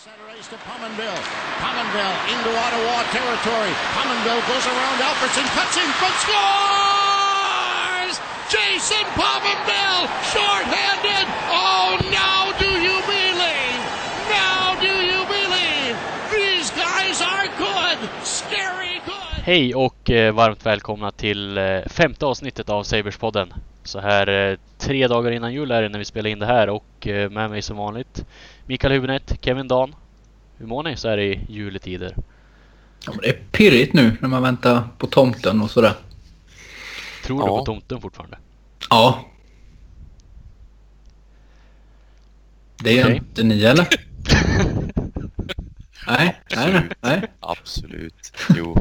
Center ice to Pominville. Pominville into Ottawa territory. Pominville goes around Alfredson, cuts in front, scores! Jason Pominville, shorthanded. Oh, now do you believe? Now do you believe? These guys are good, scary good. Hej och eh, varmt välkomna till eh, femte avsnittet av Saberspodden. Så här eh, tre dagar innan jul är det när vi spelar in det här och eh, med mig som vanligt Mikael Hübinette, Kevin Dan. Hur mår ni så här i juletider? Ja, men det är pirrigt nu när man väntar på tomten och sådär. Tror du Ja. på tomten fortfarande? Ja. Det är Okej. inte ni eller? nej, nej, nej, nej. Absolut. Jo.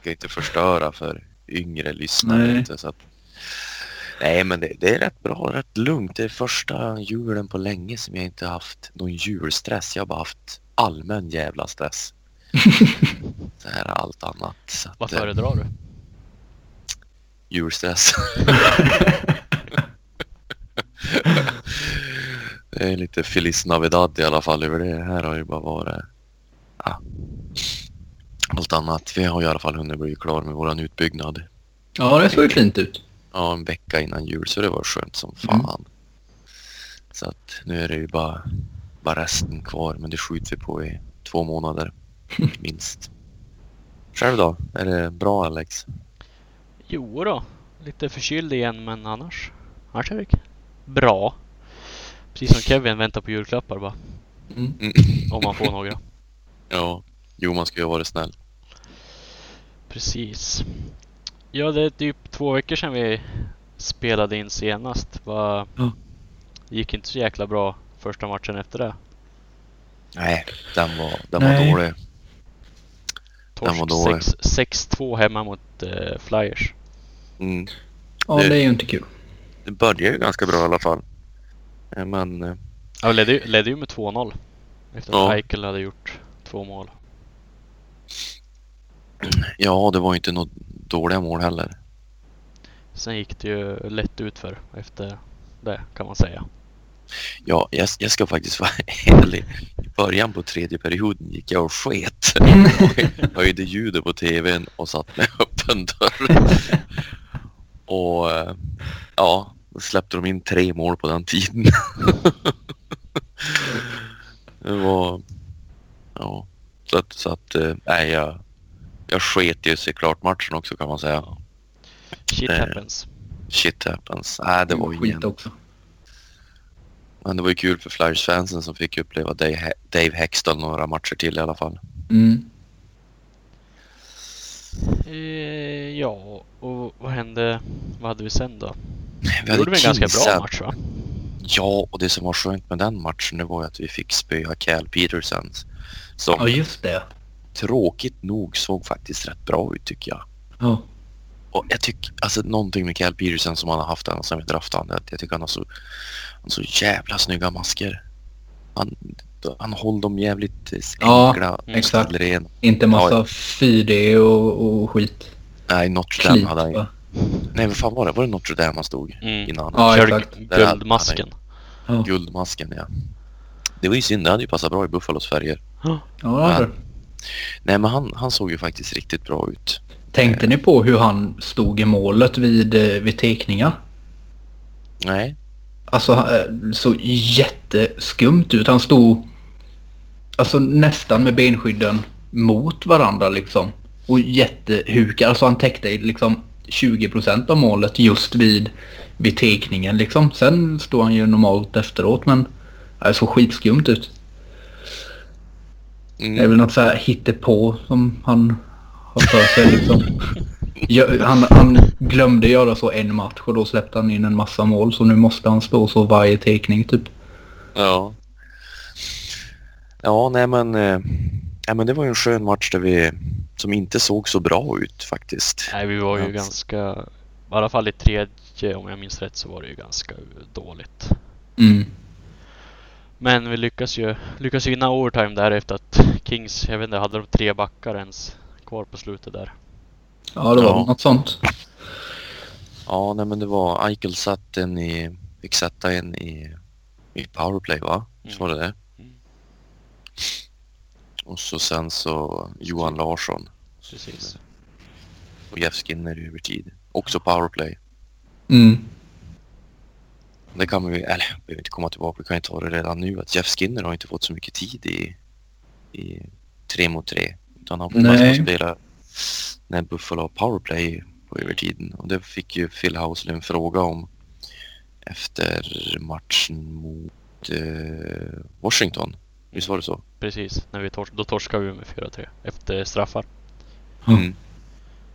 Ska inte förstöra för yngre lyssnare. Nej. Inte, så att... Nej, men det, det är rätt bra, rätt lugnt. Det är första julen på länge som jag inte haft någon julstress. Jag har bara haft allmän jävla stress. Så här är allt annat. Så att, Vad eh, föredrar du? julstress. det är lite Feliz Navidad i alla fall över det. Här har ju bara varit ja, allt annat. Vi har i alla fall hunnit bli klar med våran utbyggnad. Ja, det såg ju fint ut. Ja, en vecka innan jul så det var skönt som fan. Så att nu är det ju bara, bara resten kvar men det skjuter vi på i två månader minst. Själv då? Är det bra Alex? Jo då, lite förkyld igen men annars, annars är det bra. Precis som Kevin väntar på julklappar bara. Mm. Mm. Om man får några. Ja, jo man ska ju vara snäll. Precis. Ja, det är typ två veckor sedan vi spelade in senast. Va... Ja. Det gick inte så jäkla bra första matchen efter det. Nej, den var, den Nej. var dålig. Den var Torsk dålig. sex- 6-2 hemma mot eh, Flyers. Mm. Ja, Det- det är ju inte kul. Det började ju ganska bra i alla fall. Eh, Men eh, Ja, vi ledde, ju- ledde ju med 2-0. Efter att Ja. Eichel hade gjort två mål. ja, det var inte något dåliga mål heller. Sen gick det ju lätt ut för efter det kan man säga. Ja, jag, jag ska faktiskt vara ärlig. I början på tredje perioden gick jag och sket. Och höjde ljudet på tvn och satt med öppen dörr. Och eh, ja, då släppte de in tre mål på den tiden. Det var... Ja, så att, så att eh, nej, jag, jag sket ju sig klart matchen också kan man säga. Shit Eh, happens. Shit happens. Nej, det var ju skit ingen... också. Men det var ju kul för Flyers-fansen som fick uppleva Dave, Dave Hextall några matcher till i alla fall. Mm. Eh, ja, och vad hände? Vad hade vi sen då? Vi gjorde vi en ganska bra match va? Ja, och det som var skönt med den matchen det var ju att vi fick spöa Cal Peterson. Som Ja, just det. Tråkigt nog såg faktiskt rätt bra ut tycker jag. Ja. Och jag tycker, alltså någonting med Cal Peterson som han har haft ända sedan vi draftade honom, att jag tycker han har så, han har så jävla snygga masker. Han, han håller dem jävligt eh, Ja, enkla. exakt. Inte massa Ja. 4D och, och skit. Nej, Notre Dame hade han ju. Nej, vad fan var det? Var det Notre Dame han stod Mm. innan? Ja, exakt. guldmasken. Ja, Guldmasken, ja. Det var ju synd, det hade ju passat bra i Buffalos färger. ja det hade det. Nej, men han, han såg ju faktiskt riktigt bra ut. Tänkte ni på hur han stod i målet vid, eh, vid teckningar? Nej, Alltså eh, så jätteskumt ut. Han stod alltså nästan med benskydden mot varandra liksom. Och jättehukad. Alltså han täckte liksom 20% av målet just vid, vid teckningen liksom. Sen står han ju normalt efteråt men det såg skitskumt ut. Det är mm, väl något så här hittepå som han har för sig liksom. Han, han glömde göra så en match och då släppte han in en massa mål så nu måste han stå så varje teckning typ. ja. Ja, nej men, eh, nej men det var ju en skön match där vi, som inte såg så bra ut faktiskt. Nej, vi var ju Alltså. ganska... I alla fall i tredje, om jag minns rätt, så var det ju ganska dåligt. Mm. Men vi lyckas ju lyckas ju vinna overtime där efter att Kings, jag vet inte, hade de tre backar ens kvar på slutet där. Ja det var Ja. något sånt. Ja, nej men det var, Eichel satt en i, fick sätta en i, i powerplay va? Så var det det? Mm. Och så sen så Johan Larsson Precis. och Jeff Skinner i övertid. Också powerplay. Mm. Det kan vi, eller vi behöver inte komma tillbaka, vi kan ju ta det redan nu att Jeff Skinner har inte fått så mycket tid i, i tre mot tre. Utan han får spela när Buffalo har powerplay på övertiden. Och det fick ju Phil Housley en fråga om efter matchen mot eh, Washington. Visst var det så? Precis. När vi tors- då torskade vi med 4-3 efter straffar. Mm.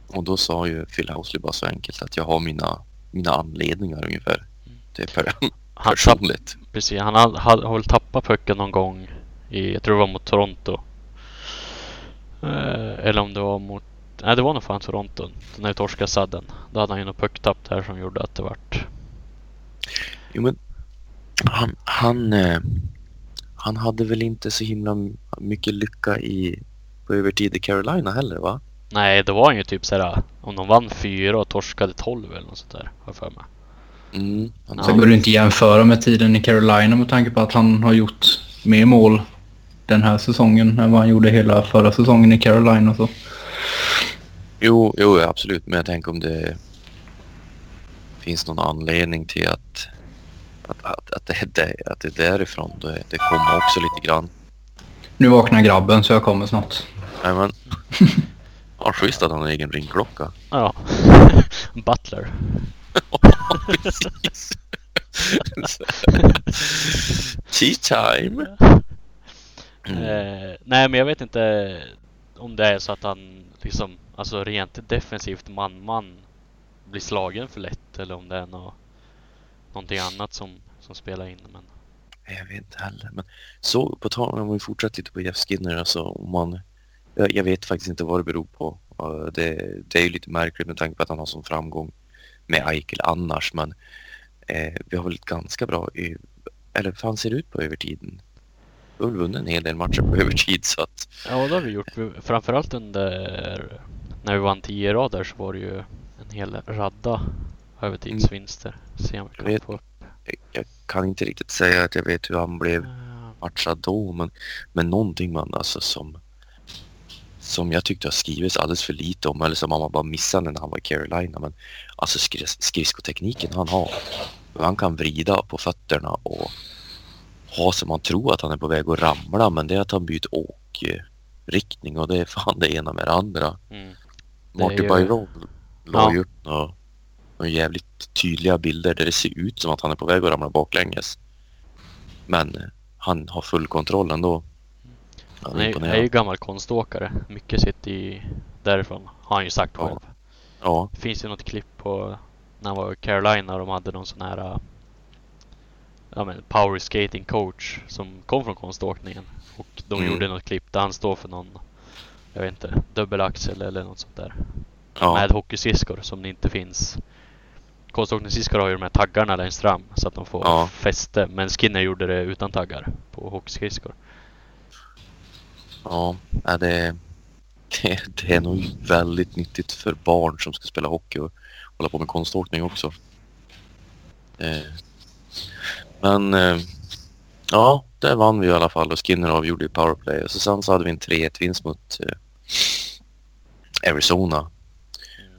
Och då sa ju Phil Housley bara så enkelt att jag har mina, mina anledningar ungefär. Det är per, Han, tapp, personligt. precis, han har, har, har väl tappat pucken någon gång i, jag tror det var mot Toronto. Eh, eller om det var mot, nej det var nog fan Toronto. När vi torskade sadden. Då hade han ju något pucktapp där som gjorde att det vart Jo men han, han, eh, han hade väl inte så himla mycket lycka i på övertid i Carolina heller va? Nej, det var ju typ såhär om de vann fyra och torskade 12 eller något sånt där. Har jag för mig. Mm, han, Ja. Sen går det inte jämföra med tiden i Carolina med tanke på att han har gjort mer mål den här säsongen än vad han gjorde hela förra säsongen i Carolina. Så. jo, jo, absolut. Men jag tänker om det finns någon anledning till att, att, att, att, det, är där, att det är därifrån. Det, det kommer också lite grann. Nu vaknar grabben så jag kommer snart. Nej, men, ja, schysst att han har egen ringklocka. Ja. Butler. Precis. Tea time. Mm. Eh, nej, men jag vet inte om det är så att han liksom, alltså rent defensivt man-man blir slagen för lätt eller om det är nå någonting annat som, som spelar in. Men Jag vet inte heller. Men så på tal om vi fortsätter lite på Jeff Skinner. Alltså, om man, jag, jag vet faktiskt inte vad det beror på. Det, det är ju lite märkligt med tanke på att han har sån framgång med Eichel annars. Men eh, vi har väl ett ganska bra... I, eller hur fan ser det ut på övertiden? Vi har vunnit en hel del matcher på övertid så att... ja, det har vi gjort. Framförallt under när vi vann 10 rader så var det ju en hel radda övertidsvinster. Se om vi Jag kan vet. få Jag, jag kan inte riktigt säga att jag vet hur han blev matchad då, men, men någonting man alltså som som jag tyckte har skrivits alldeles för lite om eller som man bara missade när han var i Carolina. Men alltså skris skridskotekniken han har. Hur Han kan vrida på fötterna och ha som man tror att han är på väg att ramla men det är att han byter åkriktning och det är fan det ena med det andra. Mm. Marty ju- Byron la Ja. ju upp några, några jävligt tydliga bilder där det ser ut som att han är på väg att ramla baklänges. Men han har full kontroll ändå. Han är är, är ju gammal konståkare. Mycket sitter i därifrån. Har han ju sagt Ja. själv. Ja, Det finns ju något klipp på när han var i Carolina och de hade någon sån här äh, ja, men power skating coach som kom från konståkningen. Och de Mm. gjorde något klipp där han står för någon, jag vet inte, dubbelaxel eller något sånt där. ja, Med hockeyskridskor som det inte finns. Konståkningsskridskor har ju de här taggarna längst fram så att de får Ja. fäste. Men Skinner gjorde det utan taggar på hockeyskridskor ja. det, det, det är nog väldigt nyttigt för barn som ska spela hockey och hålla på med konståkning också. Eh, men eh, ja, där vann vi i alla fall och Skinner avgjorde i powerplay. Och så sen så hade vi en 3-1 vinst mot eh, Arizona.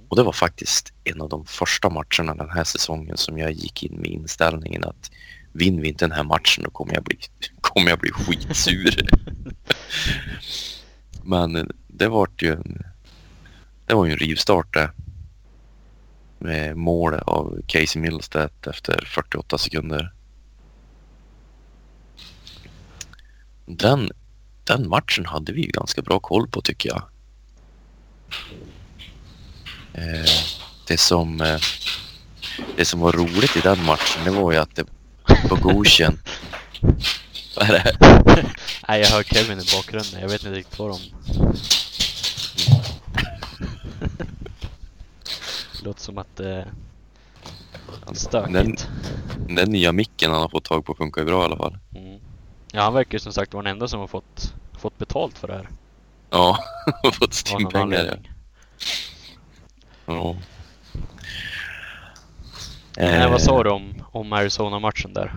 Och det var faktiskt en av de första matcherna den här säsongen som jag gick in med inställningen att vinner vi inte den här matchen då kommer jag bli, kommer jag bli skitsur. Men det var ju en, det var ju en rivstart det. Med mål av Casey Millstedt efter 48 sekunder. Den, den matchen hade vi ju ganska bra koll på tycker jag. Eh, det, som, eh, det som var roligt i den matchen det var ju att det Bogosian... Vad är det? Nej, jag hör Kevin i bakgrunden. Jag vet inte riktigt vad de... Låter som att det är Den, stökigt. den nya micken han har fått tag på funkar ju bra i alla fall. Mm. Ja, han verkar ju som sagt vara den enda som har fått, fått betalt för det här. Ja, har fått stimpengar. Ja. Ja. Nej, vad sa Eh, du om, om Arizona-matchen där?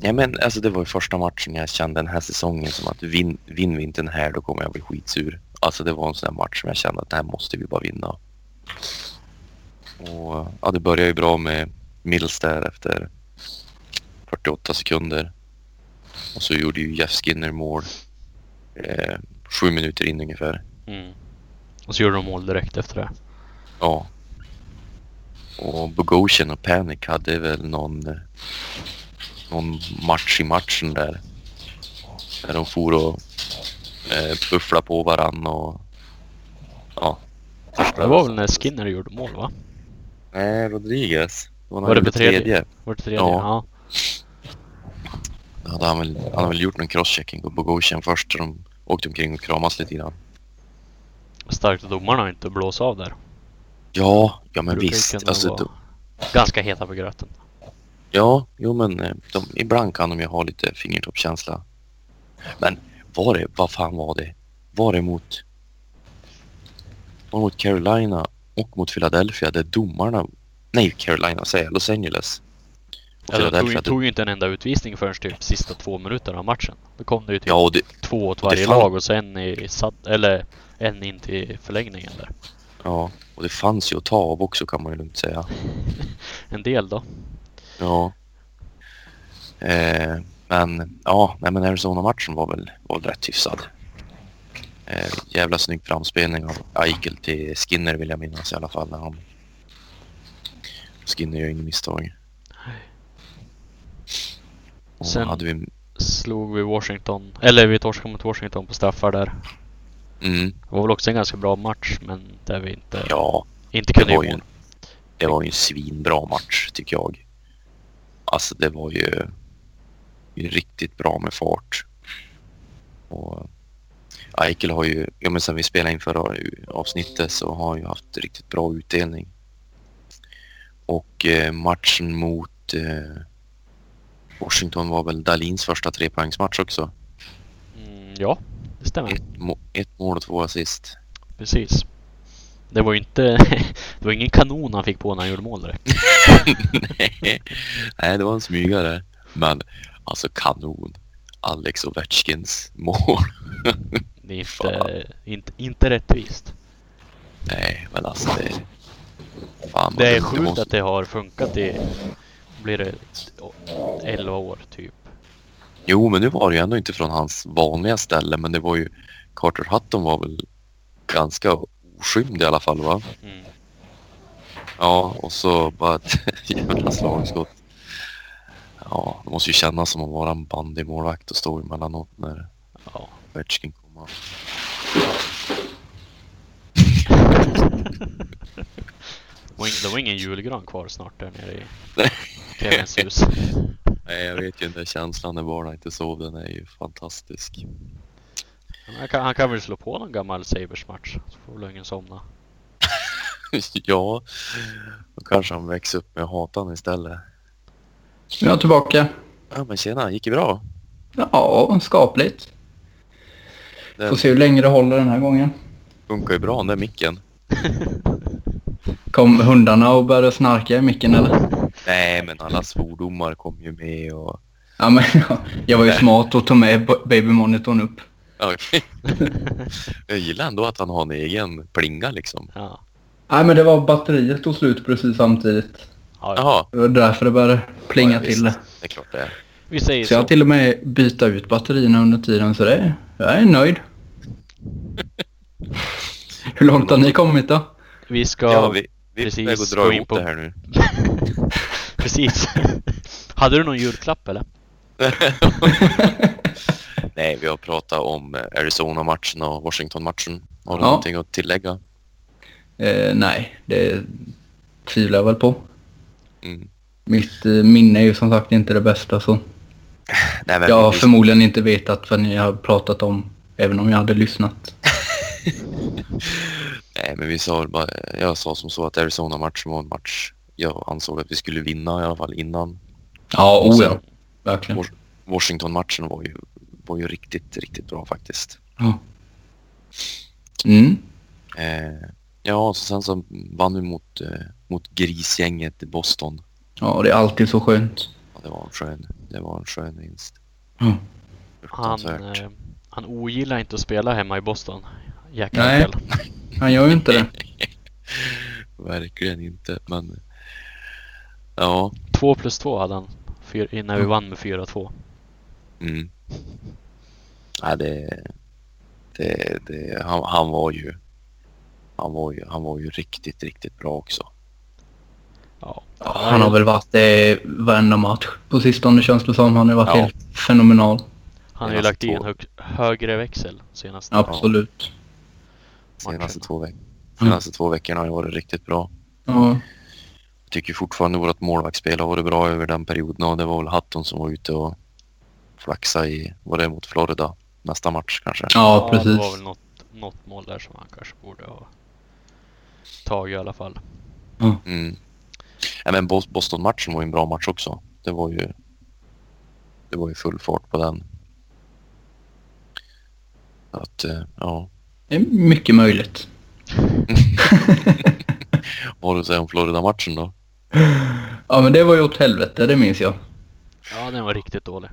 Ja, men alltså det var ju första matchen jag kände den här säsongen som att vin, vinner vi inte den här då kommer jag bli skitsur. Alltså det var en sån här match som jag kände att det här måste vi bara vinna. Och ja, det började ju bra med Mills där efter 48 sekunder. Och så gjorde ju Jeff Skinner mål eh, sju minuter in ungefär. Mm. Och så gjorde de mål direkt efter det. Ja. Och Bogosian och Panic hade väl någon, någon match i matchen där. Där de for och eh, buffla på varann och ja. Det var väl när Skinner gjorde mål va? Nej, Rodriguez. Var det på gjorde tredje? Var det tredje? Ja. Ja. Hade han, väl, han hade väl gjort någon crosschecking på Bogosian först. Så de åkte omkring och kramas lite grann. Starkt att domarna inte blåsa av där. Ja, ja men visst. Alltså, vara Ganska heta på gröten. Ja, jo men eh, de, ibland kan de ju ha lite fingertoppskänsla. Men var det, vad fan var det? Var det mot, var det mot Carolina och mot Philadelphia där domarna, nej Carolina säger jag, Los Angeles. Och Eller de tog, tog ju inte en enda utvisning förrän typ sista två minuterna av matchen. Då kom det ju typ ja det, två åt varje lag och så en i satt, eller en in till förlängningen där. ja, och det fanns ju att ta av också kan man ju lugnt säga. En del då. Ja. Eh, men ja, nej men Arizona-matchen var väl, var väl rätt hyfsad. Eh, jävla snygg framspelning av Eichel till Skinner vill jag minnas i alla fall. När han... Skinner gör inget misstag. Och Sen- hade vi... Slog vi Washington, eller vi torskade mot Washington på straffar där. Mm, Det var väl också en ganska bra match men där vi inte, ja, inte det kunde var göra ju mål. en, det var ju en svinbra match tycker jag. Alltså det var ju, ju riktigt bra med fart. Och Eichel har ju, ja men sen vi spelade in förra avsnittet så har han ju haft riktigt bra utdelning. Och eh, matchen mot eh, Washington var väl Dalins första trepoängsmatch också. Mm, ja, det stämmer. Ett, må- ett mål och två assist. Precis. Det var ju inte, det var ingen kanon han fick på när han gjorde mål direkt. Nej, Nej, det var en smygare. Men alltså kanon. Alex Ovechkins mål. Det är inte, inte, inte rättvist. Nej, men alltså det... Fan, Det är sjukt måste- att det har funkat i, blir det 11 år typ. Jo, men nu var det ju ändå inte från hans vanliga ställe, men det var ju... Carter Hutton var väl ganska oskymd i alla fall, va? Mm. Ja, och så bara ett jävla slagskott. Ja, det måste ju kännas som att vara en bandymålvakt och stå emellanåt när Ja. Ovechkin kommer. Det var ingen julgran kvar snart där nere i Nej. Kevins hus. Nej, jag vet ju den där känslan när barnen inte sov, den är ju fantastisk. Han kan, han kan väl slå på någon gammal Sabres-match så får väl ingen somna. ja, då kanske han växer upp med att hata honom istället. Jag är tillbaka. Ja, men tjena, gick det bra? Ja, skapligt. Den Får se hur länge det håller den här gången. funkar ju bra, den där micken. Kom hundarna och började snarka i micken eller? Nej, men alla svordomar kom ju med och... Ja, men ja, jag var ju smart och tog med babymonitorn upp. Ja, jag gillar ändå att han har en egen plinga liksom. Ja. Nej, men det var batteriet tog slut precis samtidigt. Ja. Det var därför det började plinga Ja, till det. Det är klart det är. Vi säger Så jag har så. till och med bytt ut batterierna under tiden så det jag är nöjd. Hur långt har ni kommit då? Vi ska... Ja, vi, vi precis att gå dra in på- det här nu. Precis. Hade du någon julklapp eller? Nej, vi har pratat om eh, Arizona-matchen och Washington-matchen. Har du Ja. någonting att tillägga? Eh, nej, det tvivlar jag väl på. Mm. Mitt eh, minne är ju som sagt inte det bästa så Nej, jag har vi- förmodligen inte vetat vad ni har pratat om även om jag hade lyssnat. Nej, men vi sa bara, jag sa som så att Arizona-matchen var en match jag ansåg att vi skulle vinna i alla fall innan. Ja, oh sen- ja. Verkligen. Wash- Washington-matchen var ju, var ju riktigt, riktigt bra faktiskt. Ja. Mm. Eh, ja, så sen så vann vi mot, eh, mot grisgänget i Boston. Ja, det är alltid så skönt. Ja, det var en skön, det var en skön vinst. Mm. Han, eh, han ogillar inte att spela hemma i Boston. Jack Nej. Eichel. Han gör ju inte det. Verkligen inte, men ja. Två plus två hade han innan vi vann med 4-2. Mm. Ja, det, det, det, han, han var ju han var ju, han var ju riktigt, riktigt bra också. Ja. Ja, han har väl varit det varenda match på sistone känns det som. Han har varit Ja. helt fenomenal. Han har ju Senaste lagt i en hög, högre växel senast. Absolut. Senaste, Matchen. två, veck- Mm. senaste två veckorna har ju varit riktigt bra. Ja. Jag tycker fortfarande vårt målvaktsspel har varit bra över den perioden och det var väl Hatton som var ute och flaxa i, var det mot Florida? Nästa match kanske? ja, Det precis. var väl något, något mål där som han kanske borde ha tagit i alla fall. Mm. Ja, men Bos- Boston-matchen var ju en bra match också. Det var ju det var ju full fart på den. Att, eh, ja. Det är mycket möjligt. Vad har du att säga om Florida-matchen då? Ja, men det var ju åt helvete, det minns jag. Ja, den var riktigt dålig.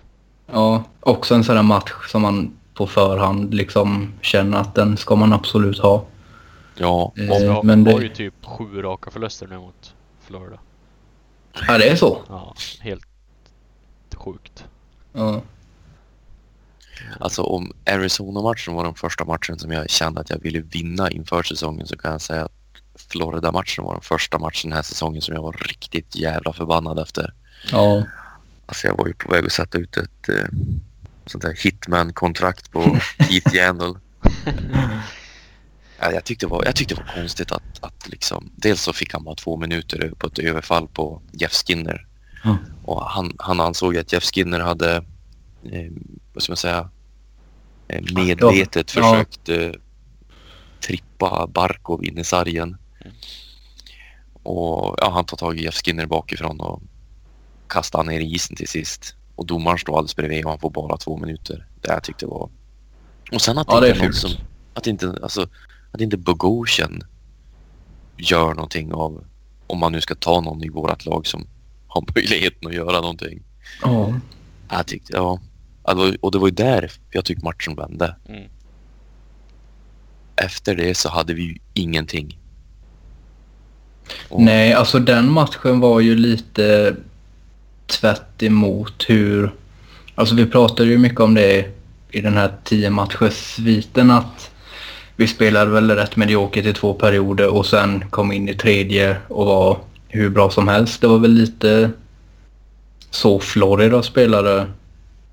Ja, också en sån där match som man på förhand liksom känner att den ska man absolut ha. Ja, Eh, har, men har det- ju typ sju raka förluster nu mot Florida. Ja, det är så. Ja, helt sjukt. Ja. alltså om Arizona-matchen var den första matchen som jag kände att jag ville vinna inför säsongen så kan jag säga att Florida-matchen var den första matchen den här säsongen som jag var riktigt jävla förbannad efter. Ja. Alltså jag var ju på väg att sätta ut ett eh, sånt där hitman-kontrakt på Keith Yandel. ja, jag, tyckte det var, jag tyckte det var konstigt att, att liksom, dels så fick han bara två minuter på ett överfall på Jeff Skinner. Ja. Och han, han ansåg att Jeff Skinner hade, eh, vad ska man säga, eh, medvetet Ja. försökt eh, trippa Barkov in i sargen. Och ja, han tar tag i Jeff Skinner bakifrån och kastar han ner i isen till sist. Och domaren står alldeles bredvid och han får bara två minuter. Det jag tyckte var... Och sen att Ja, det är inte någon fult. som... Att inte, alltså, att inte Bogosian gör någonting av... Om man nu ska ta någon i vårat lag som har möjligheten att göra någonting. Ja. Jag tyckte, ja. Och det var ju där jag tyckte matchen vände. Mm. Efter det så hade vi ju ingenting. Och- Nej, alltså den matchen var ju lite tvärt emot hur... Alltså vi pratade ju mycket om det i den här tio matchers sviten att vi spelade väl rätt mediokert i två perioder och sen kom in i tredje och var hur bra som helst. Det var väl lite så Florida spelade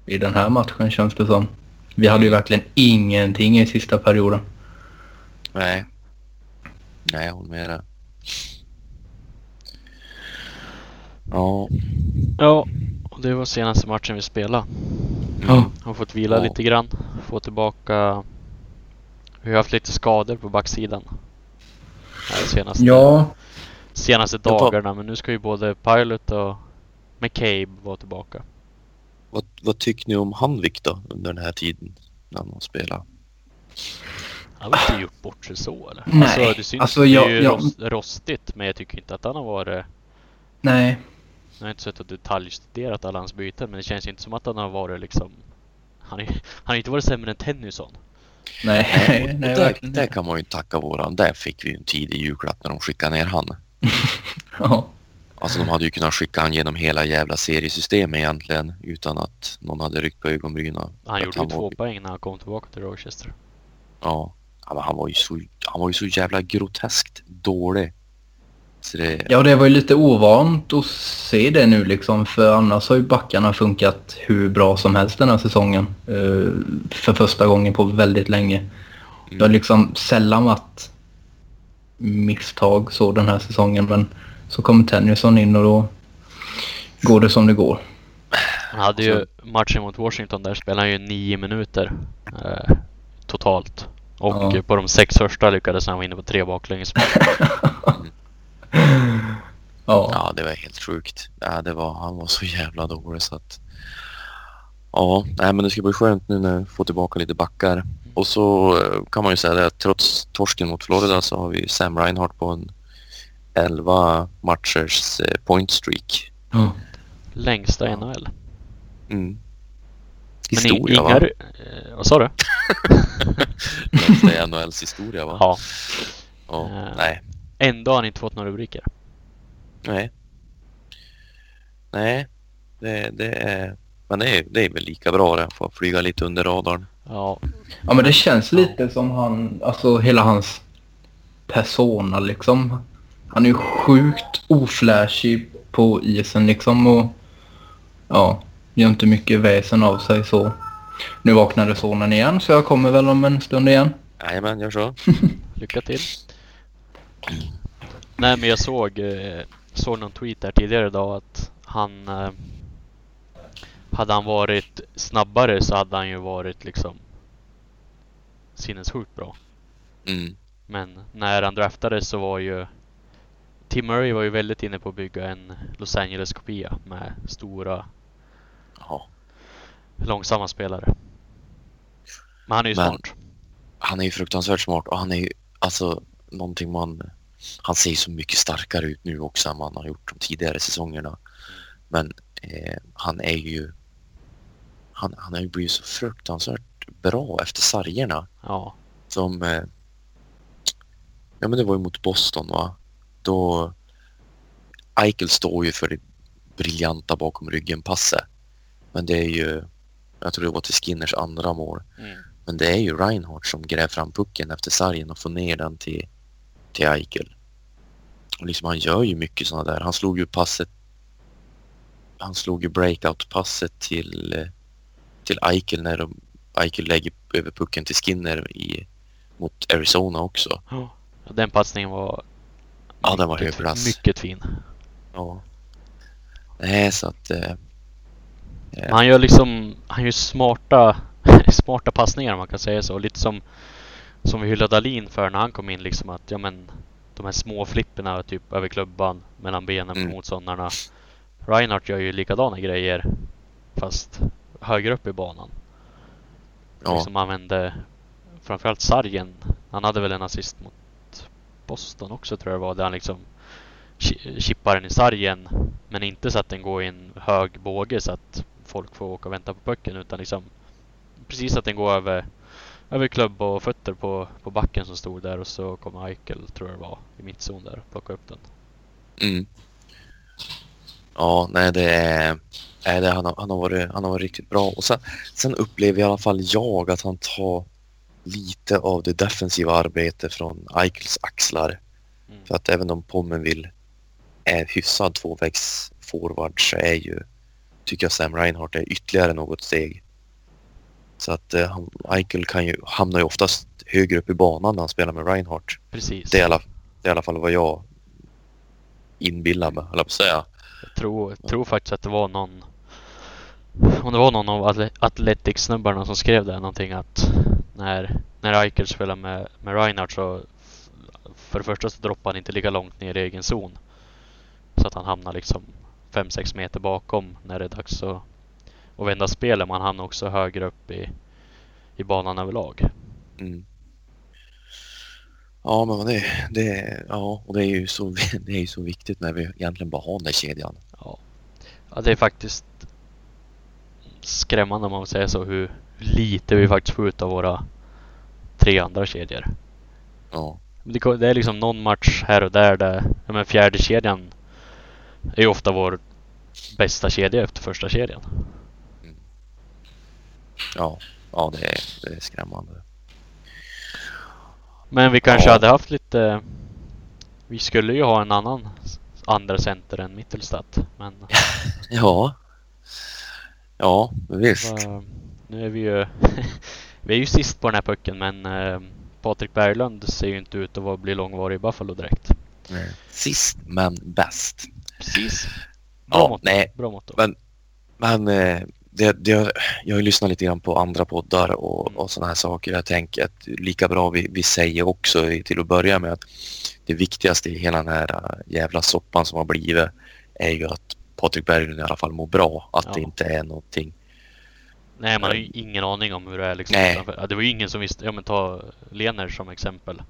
i den här matchen känns det som. Vi hade ju verkligen ingenting i sista perioden. Nej. Nej, jag håller med dig. Ja. Ja, och det var senaste matchen vi spelade. Ja. Har fått vila Ja. lite grann. Få tillbaka... Vi har haft lite skador på backsidan. Här senaste, Ja, senaste dagarna. Men nu ska ju både Pilot och McCabe vara tillbaka. Vad, vad tycker ni om Hanvik då under den här tiden när han har spelat? Han har inte gjort bort sig så eller? Nej, Alltså det syns alltså, jag- ju jag- rost, rostigt. Men jag tycker inte att han har varit... nej. Jag har inte sett och detaljstuderat alla hans byten. Men det känns inte som att han har varit liksom... Han, är, han har inte varit sämre än Tennyson. Nej, och nej, där, kan man ju tacka våran. Där fick vi ju en tidig julklapp när de skickade ner han. Ja. Alltså de hade ju kunnat skicka han genom hela jävla seriesystemet egentligen utan att någon hade ryckt på ögonbrynen. Han gjorde ju två var, poäng när han kom tillbaka till Rochester. Ja. ja men han, var ju så, han var ju så jävla groteskt dålig. Så det, Ja, det var ju lite ovant att se det nu liksom. För annars har ju backarna funkat hur bra som helst den här säsongen. eh, för första gången på väldigt länge. Det har liksom sällan varit misstag så den här säsongen. Men så kommer Tennyson in och då går det som det går. Han hade ju matchen mot Washington där spelade han ju nio minuter eh, totalt. Och Ja. på de sex första lyckades han vara inne på tre baklängesmål. Ja. Ja, det var helt sjukt. Ja, det var, han var så jävla dålig så att... Ja, nej, men det ska bli skönt nu när vi får tillbaka lite backar. Och så eh, kan man ju säga det att trots torsken mot Florida så har vi Sam Reinhardt på en 11 matchers eh, point streak. Ja. längsta i. NHL. Mm. Men Historia inga... va? eh, vad sa du? Längsta i NHLs historia va? Ja. Ja. Eh. Nej. Ändå har han inte fått några rubriker. Nej. Nej. Det, det är... Men det är, det är väl lika bra det. Få flyga lite under radarn. Ja, Ja men det känns lite som han, alltså hela hans persona liksom. Han är ju sjukt oflashig på isen liksom och ja, gör inte mycket väsen av sig så. Nu vaknade sonen igen så jag kommer väl om en stund igen. Jajamän, gör så. lycka till. Nej men jag såg, eh, såg någon tweet där tidigare idag att han eh, hade han varit snabbare så hade han ju varit liksom sinnessjukt bra. Mm. Men när han draftades så var ju Tim Murray var ju väldigt inne på att bygga en Los Angeles-kopia med stora Ja. långsamma spelare. Men han är ju Men- smart. Han är ju fruktansvärt smart och han är ju alltså någonting man... Han ser så mycket starkare ut nu också än han har gjort de tidigare säsongerna. Men eh, han är ju... Han, han har ju blivit så fruktansvärt bra efter sargerna. Ja, Som... Eh, ja men det var ju mot Boston va? Då... Eichel står ju för det briljanta bakom ryggen-passet. Men det är ju... Jag tror det var till Skinners andra mål. mm. Men det är ju Reinhardt som gräver fram pucken efter sargen och får ner den till, till Eichel. Och liksom han gör ju mycket sådana där. Han slog ju passet han slog ju breakout-passet till, eh, till Eichel när de, Eichel lägger över pucken till Skinner i, mot Arizona också. Ja, den passningen var Ja, den var högklass. Mycket fin. Ja. Nej, så att... Eh, Men han gör liksom, han gör smarta, smarta passningar om man kan säga så. Lite som, som vi hyllade Dahlin för när han kom in liksom att, ja men de här små flipperna typ över klubban mellan benen på Mm. motståndarna. Reinhardt gör ju likadana grejer fast högre upp i banan. ja, Liksom använde framförallt sargen. Han hade väl en assist mot Boston också tror jag det var. Där han liksom chi- chippar den i sargen. Men inte så att den går i en hög båge så att folk får åka och vänta på pucken. Utan liksom precis att den går över, över klubb och fötter på, på backen som stod där. Och så kommer Eichel tror jag det var i mittzon där och plockade upp den. Mm. Ja, nej det är... Nej, det, han, har, han, har varit, han har varit riktigt bra. Och sen, sen upplever i alla fall jag att han tar lite av det defensiva arbetet från Eichels axlar. Mm. För att även om Pommenville är hyfsad tvåvägs forward så är ju, tycker jag Sam Reinhardt är ytterligare något steg. Så att eh, Eichel kan ju, hamnar ju oftast högre upp i banan när han spelar med Reinhardt. Precis. Det är i alla, det är i alla fall vad jag inbillar mig, höll jag på att säga. Jag tror, jag tror faktiskt att det var någon Om det var någon av Athletic-snubbarna som skrev det någonting att när, när Eichel spelar med, med Reinhardt så för det första så droppar han inte lika långt ner i egen zon. Så att han hamnar liksom 5-6 meter bakom när det är dags att, att vända spelet. Men han hamnar också högre upp i, i banan överlag. Mm. Ja, men det, det, ja, och det är ju så, det är ju så viktigt när vi egentligen bara har den där kedjan. Ja. ja, det är faktiskt skrämmande om man säga så hur lite vi faktiskt får ut av våra tre andra kedjor. Ja, Det är liksom någon match här och där där ja, men fjärde kedjan är ju ofta vår bästa kedja efter första kedjan. Ja, ja det, är, det är skrämmande. Men vi kanske Ja. hade haft lite... Vi skulle ju ha en annan andra center än Mittelstadt. Men Ja, ja visst. nu är vi ju... vi är ju sist på den här pucken men eh, Patrik Berglund ser ju inte ut att bli långvarig i Buffalo direkt. Sist men bäst. Precis. Bra Ja, motto. nej, Bra motto. Men- Men eh, det, det, jag har ju lyssnat lite grann på andra poddar och, och sådana här saker. Jag tänker att lika bra vi, vi säger också till att börja med att det viktigaste i hela den här äh, jävla soppan som har blivit är ju att Patrik Berglund i alla fall mår bra. Att Ja. det inte är någonting. Nej, man har ju ingen aning om hur det är liksom. Nej. Ja, det var ju ingen som visste. Ja men ta Lener som exempel.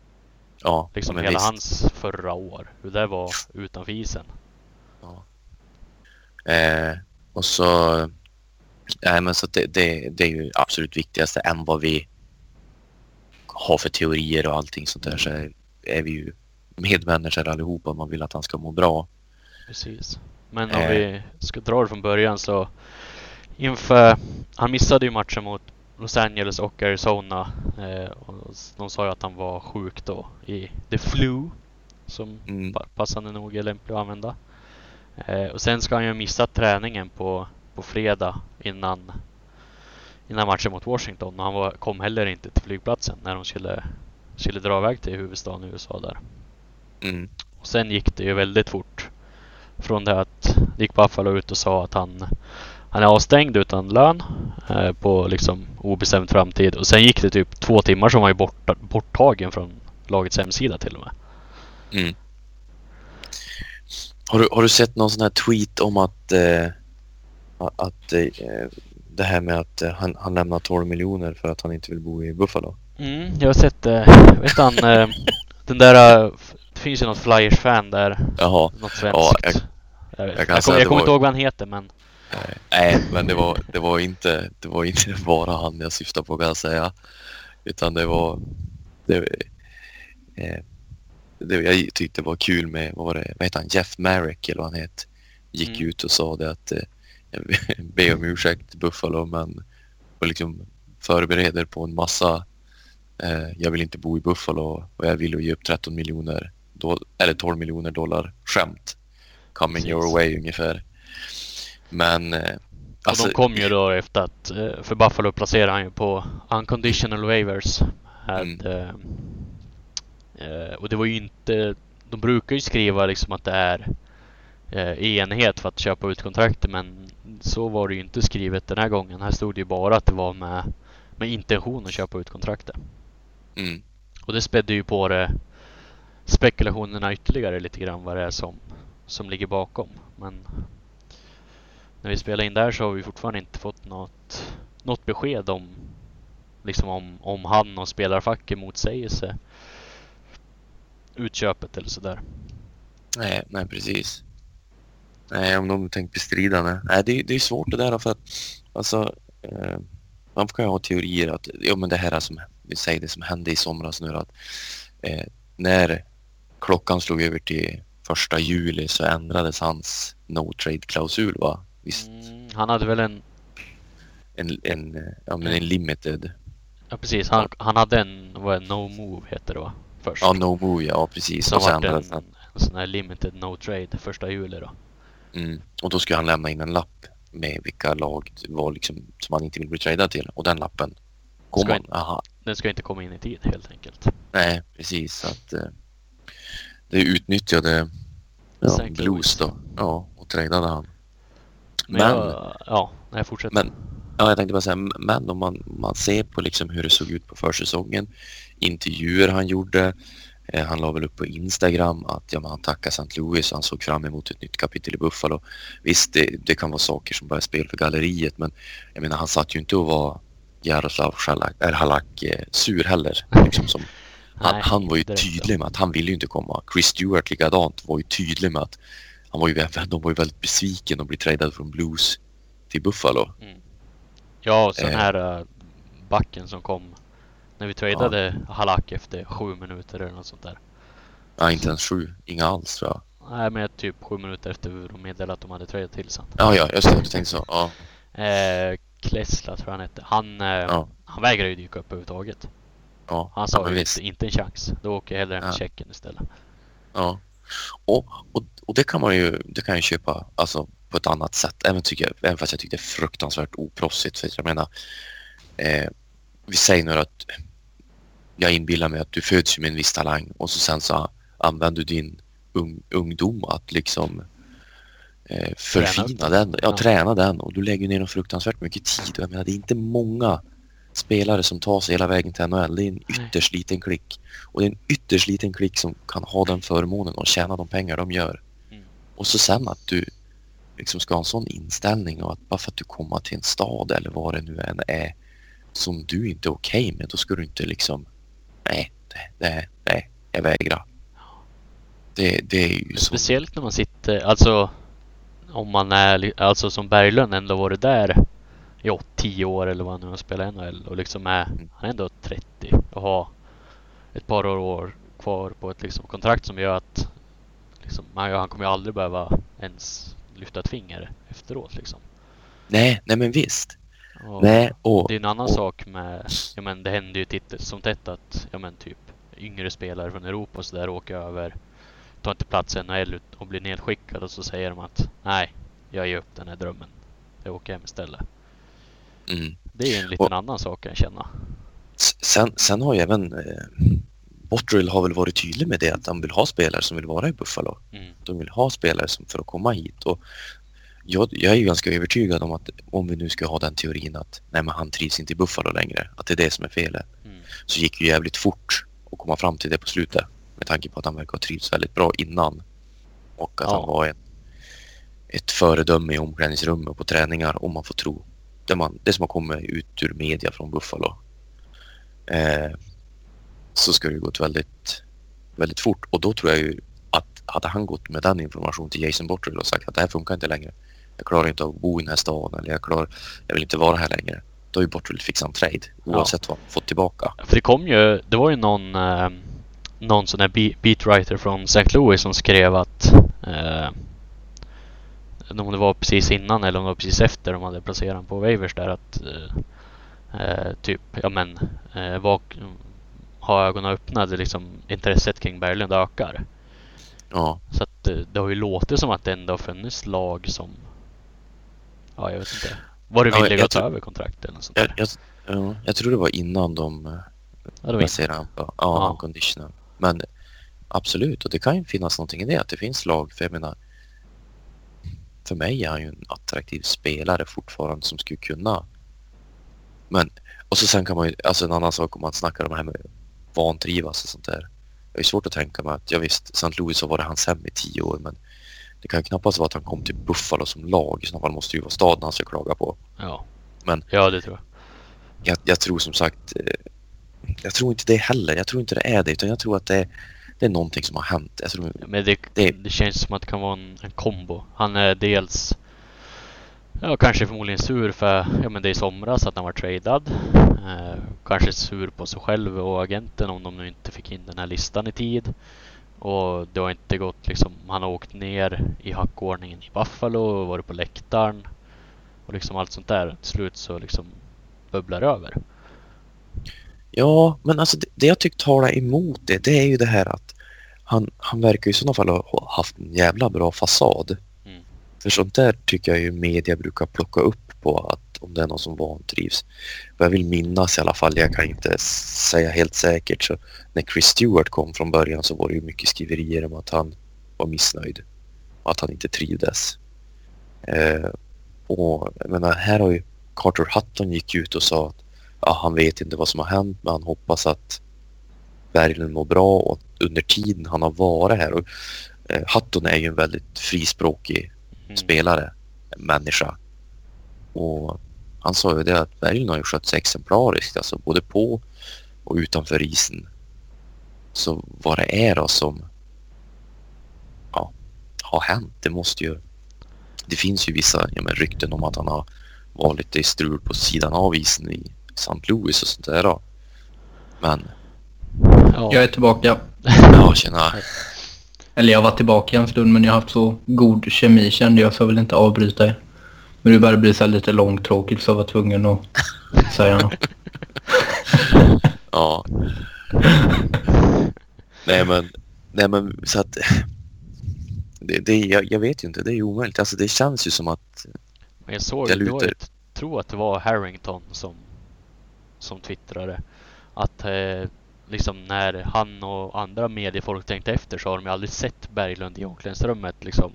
Ja, Liksom hela visst. hans förra år. Hur det var utanför isen. Eh, Och så... Nej, men så det, det, det är ju absolut viktigaste än vad vi har för teorier och allting sånt där så är, är vi ju medmänniskor allihopa. Man vill att han ska må bra. Precis. Men om Eh. vi ska dra det från början så inför, han missade ju matchen mot Los Angeles och Arizona. Eh, och de sa ju att han var sjuk då i the flu. Som Mm. pa- passande nog är lämplig att använda. Eh, och sen ska han ju ha missat träningen på, på fredag innan, innan matchen mot Washington. Och han var, kom heller inte till flygplatsen när de skulle, skulle dra iväg till huvudstaden i USA där. Mm. Och sen gick det ju väldigt fort. Från det att gick Buffalo ut och sa att han, han är avstängd utan lön eh, på liksom obestämd framtid. Och sen gick det typ två timmar som var borta, borttagen från lagets hemsida till och med. Mm. Har, du, har du sett någon sån här tweet om att, eh, att eh, det här med att eh, han, han lämnar 12 miljoner för att han inte vill bo i Buffalo? Mm, jag har sett, eh, vet han, den där, det finns ju något Flyers-fan där, Jaha. något svenskt. Ja, jag- jag, jag jag, kommer, det var- inte ihåg vad han heter men Nej, Nej, men det var, det var inte det var inte bara han jag syftade på kan jag säga. Utan det var... Det, eh, det jag tyckte var kul med, vad var det, vad heter han, Jeff Marek eller vad han heter. Gick Mm. ut och sa det att ber om ursäkt Buffalo men och liksom förbereder på en massa eh, jag vill inte bo i Buffalo och jag vill ge upp 13 miljoner eller 12 miljoner dollar skämt. Coming Precis. your way ungefär. Men eh, Och de kom ju då efter att, eh, för Buffalo placerade han ju på unconditional waivers. Med, eh, eh, och det var ju inte, de brukar ju skriva liksom att det är eh, enhet för att köpa ut kontraktet men så var det ju inte skrivet den här gången. Här stod det ju bara att det var med, med intention att köpa ut kontraktet. Mm, Och det spädde ju på det spekulationerna ytterligare lite grann vad det är som, som ligger bakom. Men när vi spelar in där så har vi fortfarande inte fått något, något besked om liksom om, om han och spelarfacket motsäger sig utköpet eller sådär. nej, nej, precis. Nej, om de tänkt bestrida det. Nej, det, det är svårt det där för att alltså, eh, man kan ju ha teorier att ja, men det här är som, vi säger det som hände i somras nu att eh, när klockan slog över till första juli så ändrades hans no trade klausul va? Visst, Mm, han hade väl en, en, en, ja, men en limited, ja precis, han, han hade en, vad är no move heter det va? Först. ja no move ja precis. Som och sen en, en sån här limited no trade första juli då. Mm. Och då ska han lämna in en lapp med vilka lag var liksom, som han inte vill bli tradad till. Och den lappen kom Ska. Aha. Den ska inte komma in i tid helt enkelt. Nej, precis. Att, eh, det utnyttjade ja. Blues då. Ja, och tradade han. Men, Men, jag, ja, nej fortsätt. men ja, jag tänkte bara säga, men om man, man ser på liksom hur det såg ut på försäsongen, intervjuer han gjorde, han la väl upp på Instagram att ja, han tackar St. Louis och han såg fram emot ett nytt kapitel i Buffalo. Visst, det, det kan vara saker som bara är spel för galleriet, men jag menar han satt ju inte och var Jaroslav Halak, eh, sur heller. Liksom som, han, Nej, han var ju tydlig med att han ville ju inte komma. Chris Stewart likadant var ju tydlig med att han var ju, de var ju väldigt besviken att bli tradad från Blues till Buffalo. Ja, och så den Eh. här backen som kom när vi tradade Halak efter sju minuter eller något sånt där. Ja, inte ens sju. Inga alls tror jag. Nej, men typ sju minuter efter de meddelade att de hade tradat till sen. Ja, ja, just det. Du tänkte så. Ja, Eh, Klesla tror jag han hette. Han, eh, ja, han vägrade ju dyka upp överhuvudtaget. ja. Han ja, sa men ju inte, inte en chans. Då åker jag hellre hem Ja. till Tjeckien istället. Ja. Och, och, och det kan man ju, det kan jag köpa alltså, på ett annat sätt. Även, tycker jag, även fast jag tycker det är fruktansvärt oproffsigt. För jag menar, eh, vi säger nu att jag inbillar mig att du föds med en viss talang och så sen så använder du din ung, ungdom att liksom eh, förfina upp den. Ja, träna den och du lägger ner fruktansvärt mycket tid. Jag menar, det är inte många spelare som tar sig hela vägen till NHL. Det är en ytterst liten klick. Och det är en ytterst liten klick som kan ha den förmånen och tjäna de pengar de gör. Mm. Och så sen att du liksom ska ha en sån inställning och att bara för att du kommer till en stad eller vad det nu än är som du inte är okej med, då ska du inte liksom nej, nej, nej, jag vägrar. Det, det är ju så. Speciellt när man sitter, alltså om man är, alltså som Berglund ändå varit där i 10 år eller vad han nu har spelat i NHL och liksom är, han är ändå 30 och har ett par år kvar på ett liksom kontrakt som gör att liksom, han, han kommer ju aldrig behöva ens lyfta ett finger efteråt liksom. Nej, nej men visst. Och Nej, och, det är en annan och- sak med, ja men det händer ju titt som tätt att, ja men typ yngre spelare från Europa och sådär åker över, tar inte plats i NHL och blir nedskickad och så säger de att nej, jag ger upp den här drömmen. Jag åker hem istället. mm. Det är ju en liten annan sak kan jag känna. Sen, sen har ju även eh, Botterill har väl varit tydlig med det att han vill ha spelare som vill vara i Buffalo. Mm. De vill ha spelare som för att komma hit. Och jag, jag är ju ganska övertygad om att om vi nu ska ha den teorin att nej, men han trivs inte i Buffalo längre, att det är det som är felet, Mm. så gick ju jävligt fort att komma fram till det på slutet. Med tanke på att han verkar ha trivts väldigt bra innan. Och att Ja. han var en, ett föredöme i omklädningsrummet och på träningar om man får tro. Det, man, det som har kommit ut ur media från Buffalo. Eh, så ska det gått väldigt, väldigt fort. Och då tror jag ju att hade han gått med den informationen till Jason Botterill och sagt att det här funkar inte längre. Jag klarar inte av att bo i den här staden eller jag, klarar, jag vill inte vara här längre. Då har ju Botterill fixat en trade oavsett vad han fått tillbaka. För det kom ju, det var ju någon, eh, någon sån här be- beatwriter från St. Louis som skrev att eh, om det var precis innan eller om det var precis efter de hade placerat honom på waivers där att eh, eh, typ, ja men eh, vad, ha ögonen öppna, det liksom intresset kring Berglund ökar. Ja, Så att eh, det har ju låtit som att det ändå har funnits lag som, ja jag vet inte, var det Ja, villiga jag att ta över kontrakt eller något sånt jag, där. jag, ja, jag tror det var innan de eh, Ja, det placerade honom på ja, Ja. unconditional. Men absolut, och det kan ju finnas någonting i det att det finns lag. För jag menar, för mig är han ju en attraktiv spelare fortfarande som skulle kunna. Men, och så sen kan man ju, alltså en annan sak om man snackar om det här med vantrivas och sånt där. Jag är svårt att tänka mig att, ja visst, St. Louis så var det hans hem i tio år men det kan ju knappast vara att han kom till Buffalo som lag. I så fall måste ju vara staden han ska klaga på. Ja. Men- ja, det tror jag. jag, jag tror som sagt, eh, jag tror inte det heller. Jag tror inte det är det utan jag tror att det är, det är någonting som har hänt. Jag tror, Men det, Det- det... känns som att det kan vara en, en kombo. Han är dels Ja, kanske förmodligen sur för ja, men det är i somras att han var tradad. Eh, kanske sur på sig själv och agenten om de nu inte fick in den här listan i tid. Och det har inte gått liksom. Han har åkt ner i hackordningen i Buffalo och varit på läktaren. Och liksom allt sånt där. Till slut så liksom bubblar över. ja, men alltså det, det jag tycker talar emot det, det är ju det här att han, han verkar ju i sådana fall ha haft en jävla bra fasad. Mm. För sånt där tycker jag ju media brukar plocka upp på att om det är någon som vantrivs. Vad jag vill minnas i alla fall, jag kan inte säga helt säkert, så när Chris Stewart kom från början så var det ju mycket skriverier om att han var missnöjd och att han inte trivdes. Eh, och jag menar, här har ju Carter Hutton gick ut och sa att ja, han vet inte vad som har hänt men han hoppas att Berglund mår bra och under tiden han har varit här och eh, Hutton är ju en väldigt frispråkig Mm. spelare, människa. Och han sa ju det att Berglund har ju skött sig exemplariskt, alltså både på och utanför isen. Så vad det är då som ja, har hänt, det måste ju... Det finns ju vissa ja, men rykten om att han har varit lite i strul på sidan av isen i St. Louis och sånt där då. Men, Ja. Jag är tillbaka. ja tjena. Eller jag var tillbaka en stund men jag har haft så god kemi kände jag så jag vill inte avbryta er. Men det började bli så här lite långtråkigt så jag var tvungen att säga något. Ja. nej men, nej men så att det, det, jag, jag vet ju inte, det är ju omöjligt. Alltså det känns ju som att Men jag såg, Jag lutar- jag tror att det var Harrington som, som twittrade att eh, liksom när han och andra mediefolk tänkte efter så har de ju aldrig sett Berglund i omklädningsrummet liksom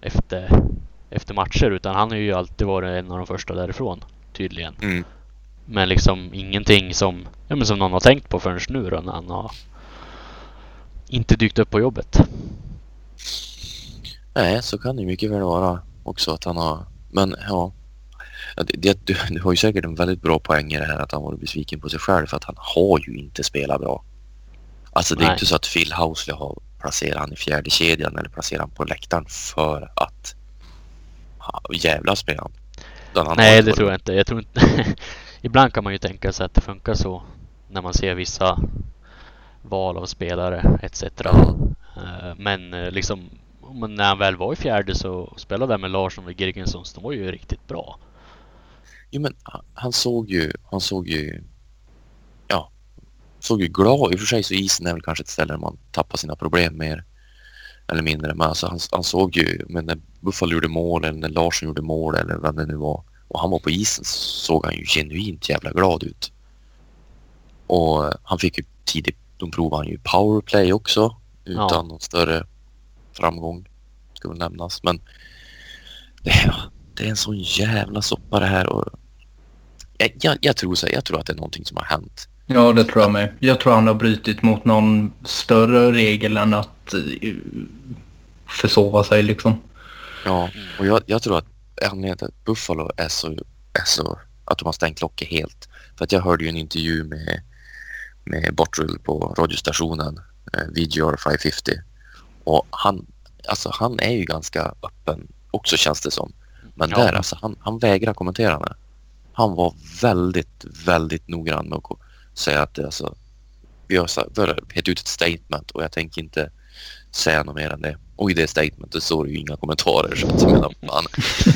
efter, efter matcher utan han har ju alltid varit en av de första därifrån tydligen. mm, Men liksom ingenting som, ja, men som någon har tänkt på förrän nu då när han har inte dykt upp på jobbet. nej så kan det ju mycket väl vara också att han har, men ja. Det, du, du har ju säkert en väldigt bra poäng i det här att han varit besviken på sig själv för att han har ju inte spelat bra. Alltså det är Nej. inte så att Phil Housley har placerat han i fjärde kedjan eller placerat han på läktaren för att jävlas med han. Nej, det tror jag inte. Jag tror inte... Ibland kan man ju tänka sig att det funkar så när man ser vissa val av spelare etc. Eh, Men eh, liksom när han väl var i fjärde så spelade han med Larsson och Girgensson som var ju riktigt bra. Jo men han- han såg ju, han såg ju, ja, såg ju glad. I och för sig så isen är väl kanske ett ställe där man tappar sina problem mer eller mindre. Men alltså han, han såg ju, men Buffalo gjorde mål eller när Larsson gjorde mål eller vad det nu var och han var på isen så såg han ju genuint jävla glad ut. Och han fick ju tidigt, de provade han ju powerplay också utan Ja. någon större framgång ska väl nämnas. Men det, är- det är en sån jävla soppa det här och jag, jag, jag, tror så, här, jag tror att det är någonting som har hänt. Ja, det tror jag med. Jag tror han har brutit mot någon större regel än att eh, försova sig liksom. Ja, och jag, jag tror att anledningen till att Buffalo är så, är så att de har stängt locket helt. För att jag hörde ju en intervju med, med Bottrill på radiostationen, eh, VGR 550. Och han, alltså han är ju ganska öppen också känns det som. Men Ja. där alltså, han, han vägrar kommentera det. Han var väldigt, väldigt noggrann med att säga att det, alltså, vi har gett ut ett statement och jag tänker inte säga något mer än det. Och i det statementet står det ju inga kommentarer så att menar, fan,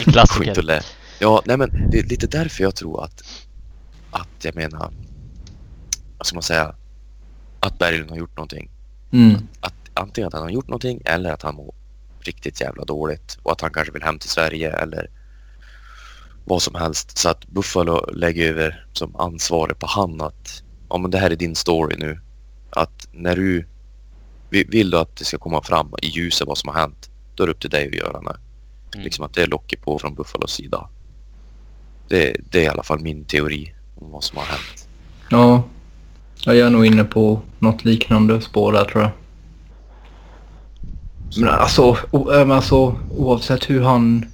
En skit och lä. Ja, nej men det är lite därför jag tror att, att jag menar, vad ska man säga, att Berglund har gjort någonting. Mm. Att antingen att han har gjort någonting eller att han mår riktigt jävla dåligt och att han kanske vill hem till Sverige eller vad som helst. Så att Buffalo lägger över som ansvarig på han att ja men det här är din story nu. Att när du vill du att det ska komma fram i ljuset vad som har hänt, då är det upp till dig att göra det. Mm. Liksom att det är locket på från Buffalos sida. Det, det är i alla fall min teori om vad som har hänt. Ja. ja, jag är nog inne på något liknande spår där tror jag. Men alltså, o, äh, men alltså oavsett hur han...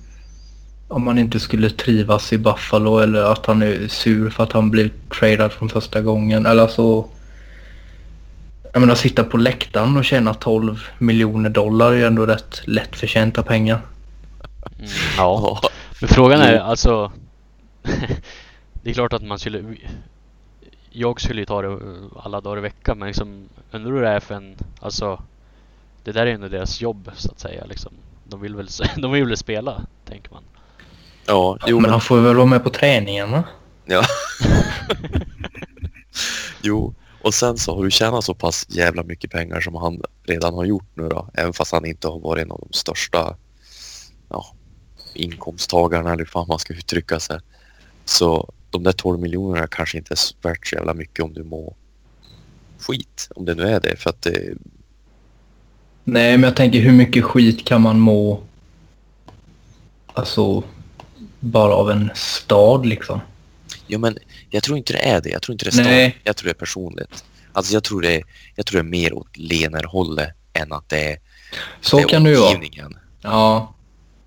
Om han inte skulle trivas i Buffalo eller att han är sur för att han blev tradad från första gången. Eller alltså... Jag menar sitta på läktaren och tjäna 12 miljoner dollar är ju ändå rätt lättförtjänta pengar. Mm, ja. Men frågan är alltså... det är klart att man skulle... Jag skulle ju ta det alla dagar i veckan men liksom undrar hur det är för en... Alltså... Det där är ju ändå deras jobb så att säga liksom. De vill väl, de vill väl spela, tänker man. ja jo men men han får väl vara med på träningarna? Ja. jo, och sen så har du tjänat så pass jävla mycket pengar som han redan har gjort nu då. Även fast han inte har varit en av de största ja, inkomsttagarna eller hur man ska uttrycka sig. Så de där 12 miljonerna kanske inte är värt så jävla mycket om du mår skit. Om det nu är det. För att det, Nej, men jag tänker hur mycket skit kan man må... Alltså... Bara av en stad liksom. ja men jag tror inte det är det. Jag tror inte det är Nej. stad. Jag tror det är personligt. Alltså jag tror det är, jag tror det är mer åt Lener-hållet än att det är, Så det är kan det omgivningen. Ja.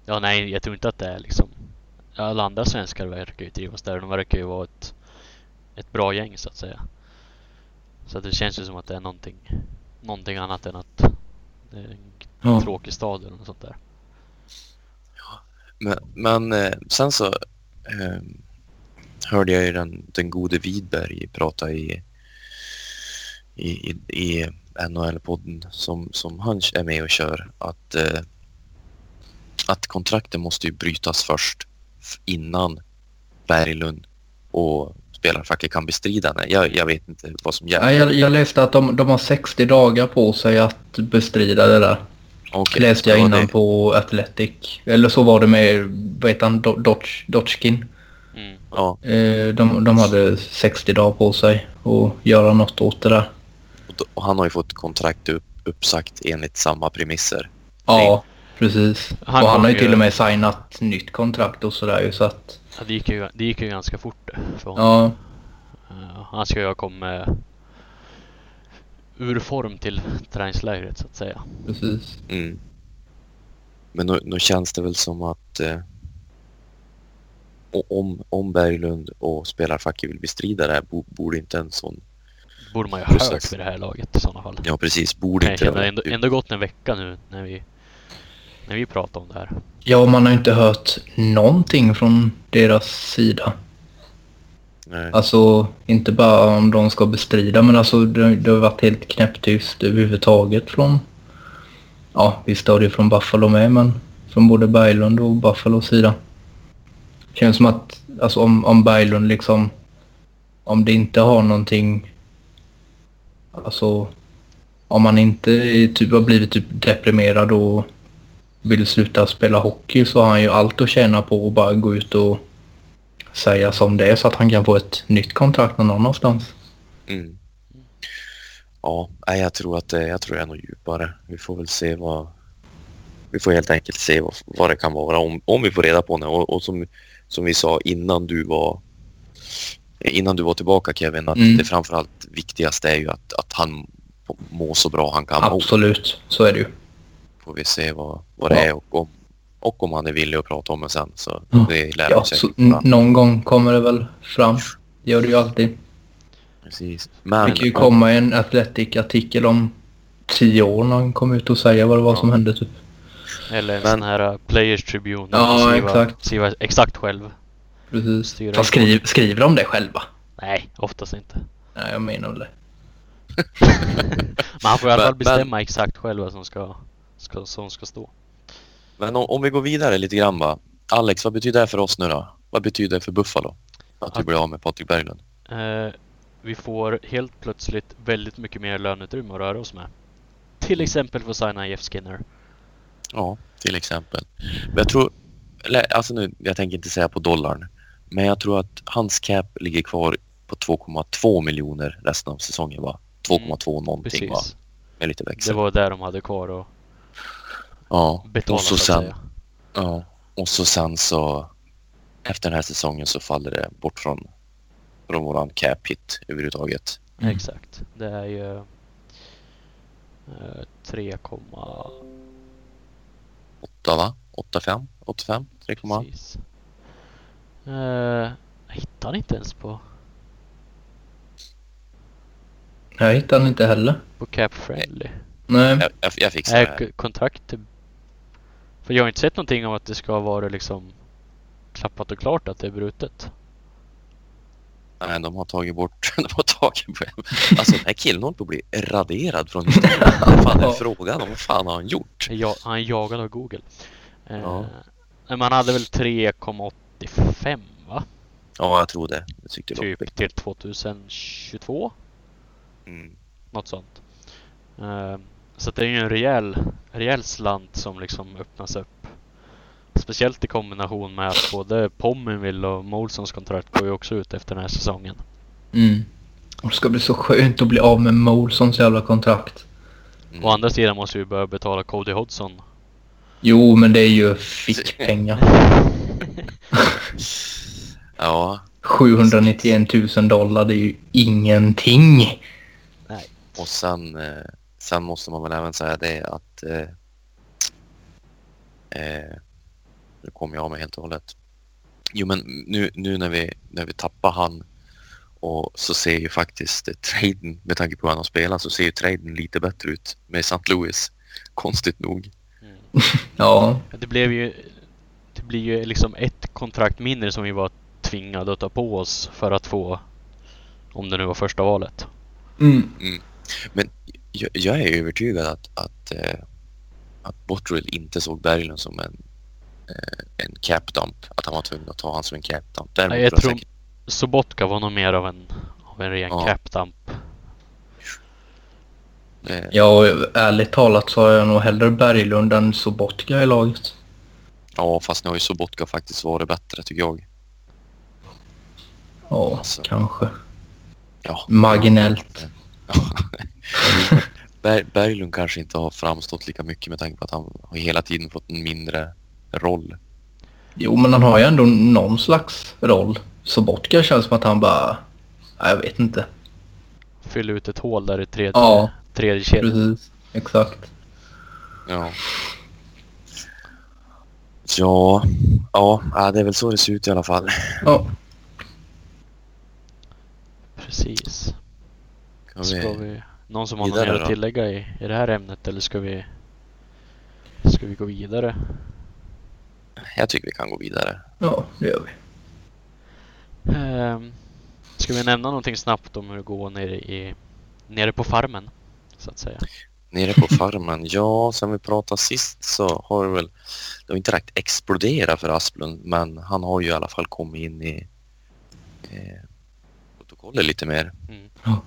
Ja, nej, jag tror inte att det är liksom... Alla andra svenskar verkar ju trivas där. De verkar ju vara ett, ett bra gäng så att säga. Så att det känns ju som att det är någonting, någonting annat än att det är en ja. tråkig stad eller något sånt där. Men, men eh, sen så eh, hörde jag ju den, den gode Widberg prata i, i, i, i NHL-podden som, som han är med och kör att, eh, att kontrakten måste ju brytas först innan Berglund och spelarfacket kan bestrida det. Jag, jag vet inte vad som Ja, gäller. jag, jag läste att de, de har 60 dagar på sig att bestrida det där. Okej, läste jag ja, innan det- på Athletic. Eller så var det med, vad heter han, Do- Dodge, Dodgkin. Mm. Ja, Eh, de, de hade 60 dagar på sig att göra något åt det där. och, han har ju fått kontrakt upp, uppsagt enligt samma premisser. Ja, precis. Han och han har ju till och med signat nytt kontrakt och sådär ju så att... Ja, det, gick ju, det gick ju ganska fort för honom. Ja, Eh, han ska ju ha kommit ur form till träningslägret så att säga. precis. Mm. Men nu, nu känns det väl som att eh, om, om Berglund och spelarfacket vill bestrida det här bo, borde inte en sån... borde man ju ha hört vid det här laget i sådana fall. Ja precis, borde Nej, inte det vara- ändå, ändå gått en vecka nu när vi, när vi pratade om det här. Ja, man har inte hört någonting från deras sida. Nej. Alltså, inte bara om de ska bestrida, men alltså det, det har varit helt knäpptyst överhuvudtaget från... Ja, visst har det från Buffalo med, men från både Berglund och Buffalos sida. Känns som att, alltså om, om Berglund liksom... Om det inte har någonting... Alltså... Om man inte är typ, har blivit typ deprimerad och vill sluta spela hockey så har han ju allt att tjäna på att bara gå ut och säga som det är så att han kan få ett nytt kontrakt någon annanstans. Mm. Ja, jag tror att det, jag tror det är något djupare. Vi får väl se vad... Vi får helt enkelt se vad, vad det kan vara om, om vi får reda på det. Och, och som, som vi sa innan du var innan du var tillbaka Kevin, att Mm. det framförallt viktigaste är ju att, att han mår så bra han kan. må. Absolut, så är det ju. får vi se vad, vad det Ja. är och om, och om han är villig att prata om det sen. Så Ja. det lär Ja, så, någon gång kommer det väl fram. Det gör det ju alltid. Precis. Det Men kan ju komma en Athletic-artikel om tio år när han kommer ut och säga vad det var som hände typ. Eller en Men- sån här uh, Players Tribune. Ja, man skriva, exakt. Skriva exakt själv. Precis. Styra Fast skriv, skriver de det själva? Nej, oftast inte. Nej, jag menar det. Men han får i alla Men- fall bestämma exakt själv vad som ska, ska, som ska stå. Men om, om vi går vidare lite grann va. Alex, vad betyder det för oss nu då? Vad betyder det för Buffalo? Att vi Att- blir av med Patrik Berglund? Eh, vi får helt plötsligt väldigt mycket mer löneutrymme att röra oss med. Till exempel för att signa Jeff Skinner. Ja, till exempel. Men jag tror, alltså nu, jag tänker inte säga på dollarn, men jag tror att hans cap ligger kvar på 2,2 miljoner resten av säsongen va? 2,2 någonting va? Precis. Med lite Det växel. var där de hade kvar att Ja, betala och så så sen, ja, och så sen så efter den här säsongen så faller det bort från, från våran cap hit överhuvudtaget. Mm. Exakt. Det är ju eh, 3, 8 va? 8,5? 85? 3, precis. Eh, jag hittar han inte ens på, Jag hittar den inte heller. på Cap Friendly. Nej. jag, jag, jag fixar Nej, det här. kontrakt. För jag har inte sett någonting om att det ska vara liksom klappat och klart att det är brutet. Nej, de har tagit bort... De har tagit bort... Alltså den här killen håller på att bli raderad från historien. Fan är frågan om? Vad fan har han gjort? Ja, han är jagad av Google. Eh, Ja. Man hade väl 3,85 va? Ja, jag tror det. Jag tyckte det Typ till 2022. Mm. Något sånt. Eh, Så det är ju en rejäl, rejäl slant som liksom öppnas upp. Speciellt i kombination med att både Pommenville och Molsons kontrakt går ju också ut efter den här säsongen. Mm. Och det ska bli så skönt att bli av med Molsons jävla kontrakt. Mm. Å andra sidan måste vi börja betala Cody Hodgson. Jo, men det är ju fickpengar. Ja, 791 000 dollar, det är ju ingenting. och sen, eh, sen måste man väl även säga det att... Eh, eh, nu kommer jag av mig helt och hållet. Jo, men nu, nu när, vi, när vi tappar han och så ser ju faktiskt traden, med tanke på hur han har spelat, så ser ju traden lite bättre ut med St. Louis. Konstigt nog. Mm. Ja, Det blev ju... Det blir ju liksom ett kontrakt mindre som vi var tvingade att ta på oss för att få... Om det nu var första valet. mm. Jag, jag är övertygad att, att, eh, att Botterill inte såg Berglund som en, en cap dump. Att han var tvungen att ta honom som en cap dump. Däremot Nej, jag tror säkert, Sobotka var nog mer av en, av en ren Ja. cap-dump. eh, ja och ärligt talat så har jag nog hellre Berglund än Sobotka i laget. ja, fast nu har ju Sobotka faktiskt varit bättre tycker jag. Ja, Alltså. kanske. Ja. Marginellt. Ber, Berglund kanske inte har framstått lika mycket med tanke på att han har hela tiden fått en mindre roll. Jo, men han har ju ändå någon slags roll. Sobotka känns som att han bara... Ja, jag vet inte. Fylla ut ett hål där i tredje, Ja. tredje kedjan. Precis. Exakt. Ja. Ja, ja, det är väl så det ser ut i alla fall. Ja. Precis. Kan Ska vi... vi... Någon som har något mer att tillägga i, i det här ämnet eller ska vi... Ska vi gå vidare? Jag tycker vi kan gå vidare. Ja, det gör vi. Ehm, ska vi nämna någonting snabbt om hur det går nere, i, nere på farmen? Så att säga. Nere på farmen, ja, sen vi pratade sist så har det väl, det har inte direkt exploderat för Asplund, men han har ju i alla fall kommit in i eh, protokollet lite mer. Mm. Ja.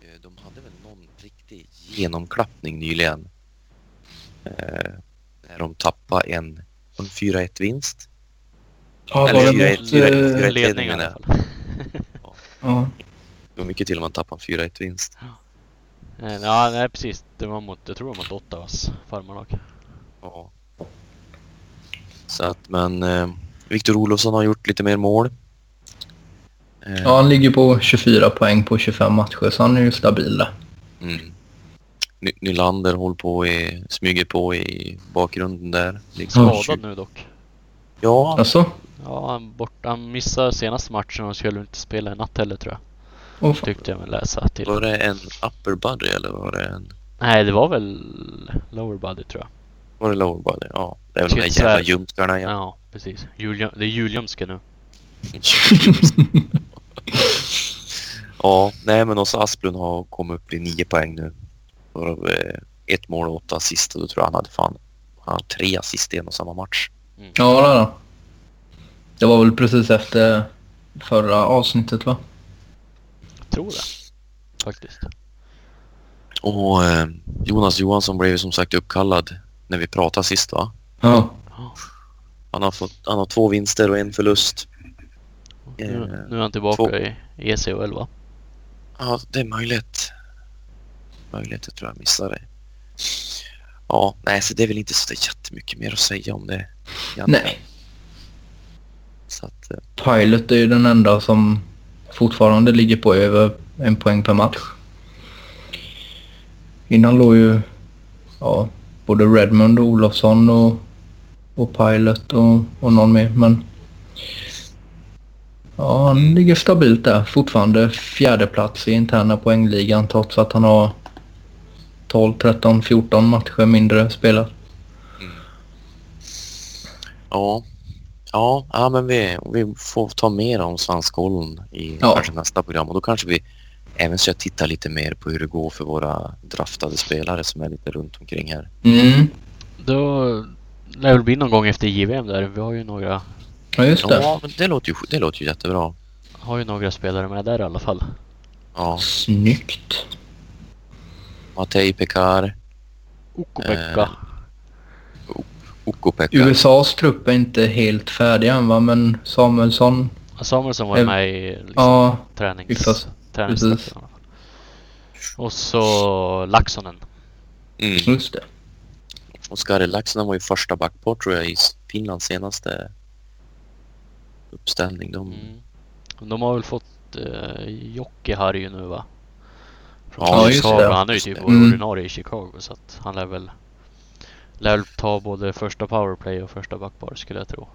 Eh, De hade väl någon riktig genomklappning nyligen. Eh, där de tappade en, en 4-1 vinst. Ja, Eller var fyra- det mot... fyra- eh, fyra- ledning Ledning i menar jag. Ja. Det var mycket till om man tappade en 4-1 vinst. Eh, Ja, nej precis. Det var mot, jag tror det var mot Ottawas farmarlag. Ja. Så att, men eh, Viktor Olofsson har gjort lite mer mål. Eh, ja, han ligger på 24 poäng på 25 matcher, så han är ju stabil där. Mm. Ny- Nylander håller på i, smyger på i bakgrunden där. Liksom. Ja. Skadad nu dock. Ja, Alltså? Ja, han, bort, han missade senaste matchen och skulle inte spela i natt heller tror jag. Fan. Tyckte jag mig läsa till. var det en upper body eller var det en... Nej, det var väl lower body tror jag. Var det lower body? Ja, det är väl de där inte jävla ljumskarna Ja, igen. precis. Julium, det är julljumske nu. ja, nej men också Asplund har kommit upp i nio poäng nu. Varav, eh, ett mål och åtta assist och då tror jag han hade fan han hade tre assist i en och samma match. Ja, det, då. det var väl precis efter förra avsnittet, va? Jag tror det. Faktiskt. Och eh, Jonas Johansson blev som sagt uppkallad när vi pratade sist va? Ja. Ja. Han har, fått, han har två vinster och en förlust. Nu, Eh, nu är han tillbaka två- i ECHL va? Ja, det är möjligt. Möjligt, jag tror jag missade det. Ja, nej, så det är väl inte så jättemycket mer att säga om det. egentligen. Nej. Så att, eh, Pilot är ju den enda som fortfarande ligger på över en poäng per match. Innan låg ju ja, både Redmond och Olofsson och, och Pilot och, och någon mer. Men ja, han ligger stabilt där. Fortfarande fjärde plats i interna poängligan trots att han har 12, 13, 14 matcher mindre spelat. ja. Ja, ja, men vi, vi får ta mer om Svanskålen i Ja. kanske nästa program och då kanske vi även ska titta lite mer på hur det går för våra draftade spelare som är lite runt omkring här. Mm. Då lär det väl bli någon gång efter JVM där. Vi har ju några, Ja, just det. Ja, men det låter ju, det låter ju jättebra. har ju några spelare med där i alla fall. Ja, Snyggt. Matej Pekar, Okopekka. Eh, Okko-Pekka. USAs trupp är inte helt färdig än va, men Samuelsson, Samuelsson var eh, med i liksom, ja, tränings, fall. Och så Laxonen. Mm. just det. Och Skari Laxonen var ju första backpar tror jag i Finlands senaste uppställning. De, Mm. De har väl fått uh, Jocke Harju nu va? Från Ja, just Chicago. det. Han är ju typ Mm. ordinarie i Chicago så att han lär väl lär väl ta både första powerplay och första backpar skulle jag tro.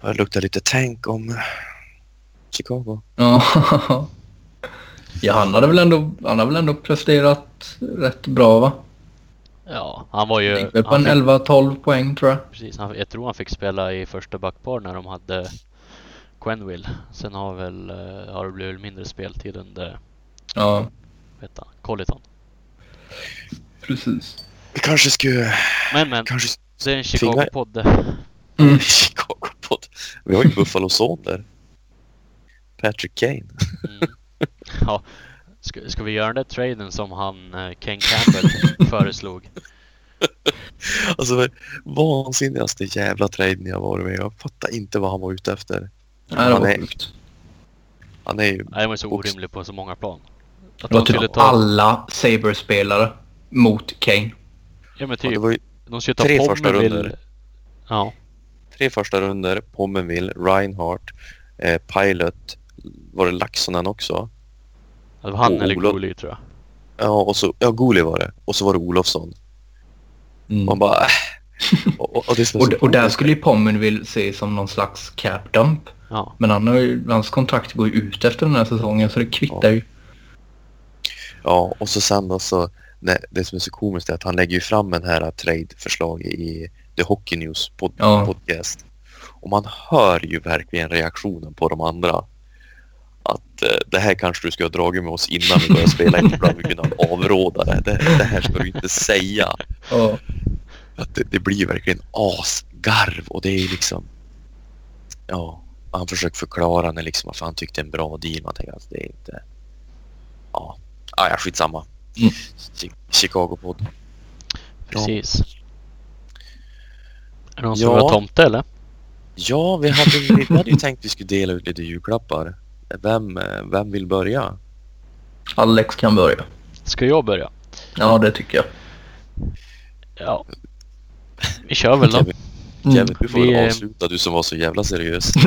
börjar lukta lite tänk om Chicago. Ja. ja, han hade väl ändå, han har väl ändå presterat rätt bra va? Ja, han var ju... Väl på han en fick- 11-12 poäng tror jag. Precis, han, jag tror han fick spela i första backpar när de hade Quenville. Sen har väl, eh, har det blivit mindre speltid under, Ja, vet han, Colliton. precis. Vi kanske skulle... Men men, Kanske det är en Chicago-podd. Mm. Chicago-podd. Vi har ju Buffalo-son där. Patrick Kane. Mm. Ja, ska, ska vi göra den där traden som han, eh, Ken Campbell, föreslog? Alltså det vansinnigaste jävla traden jag varit med Jag fattar inte vad han var ute efter. Nej, det Han är-. Han är ju... Var ju så Oops. orimligt på så många plan. Att Det var typ ta, alla Sabres-spelare mot Kane. ja men Ja, typ, det var ju de skulle ta tre första runder. Ja, tre första runder. Pommenville, Reinhardt, eh, Pilot. Var det Laxonen också? det var han Och eller Olof. Goli tror jag. Ja, och så... Ja, Goli var det. Och så var det Olofsson. Mm. Man bara... äh. och, och, och, Och, där skulle ju Pominville se som någon slags cap dump. Ja, Men han har ju, hans kontrakt går ju ut efter den här säsongen så det kvittar ju. Ja, och så sen då så det, som är så komiskt är att han lägger ju fram den här trade-förslag i The Hockey News pod Ja. podcast. Och man hör ju verkligen reaktionen på de andra. Att eh, det här kanske du ska ha dragit med oss innan vi börjar spela. Ibland vi kunde avråda det. det. Det här ska du inte säga. Ja. Att det, det blir verkligen asgarv och det är liksom... Ja, han försöker förklara när liksom varför han tyckte en bra deal. Man tänker att det är inte... Ja, ah, ja skitsamma. Mm. Chi- Chicago-podd. Precis. Är det någon som Ja. vill ha tomte eller? Ja, vi hade, vi hade ju tänkt att vi skulle dela ut lite julklappar. Vem, eh, vem vill börja? Alex kan börja. Ska jag börja? Ja, det tycker jag. Ja. Vi kör väl då. Kevin, Mm. Kevin du får Vi, väl avsluta, du som var så jävla seriös.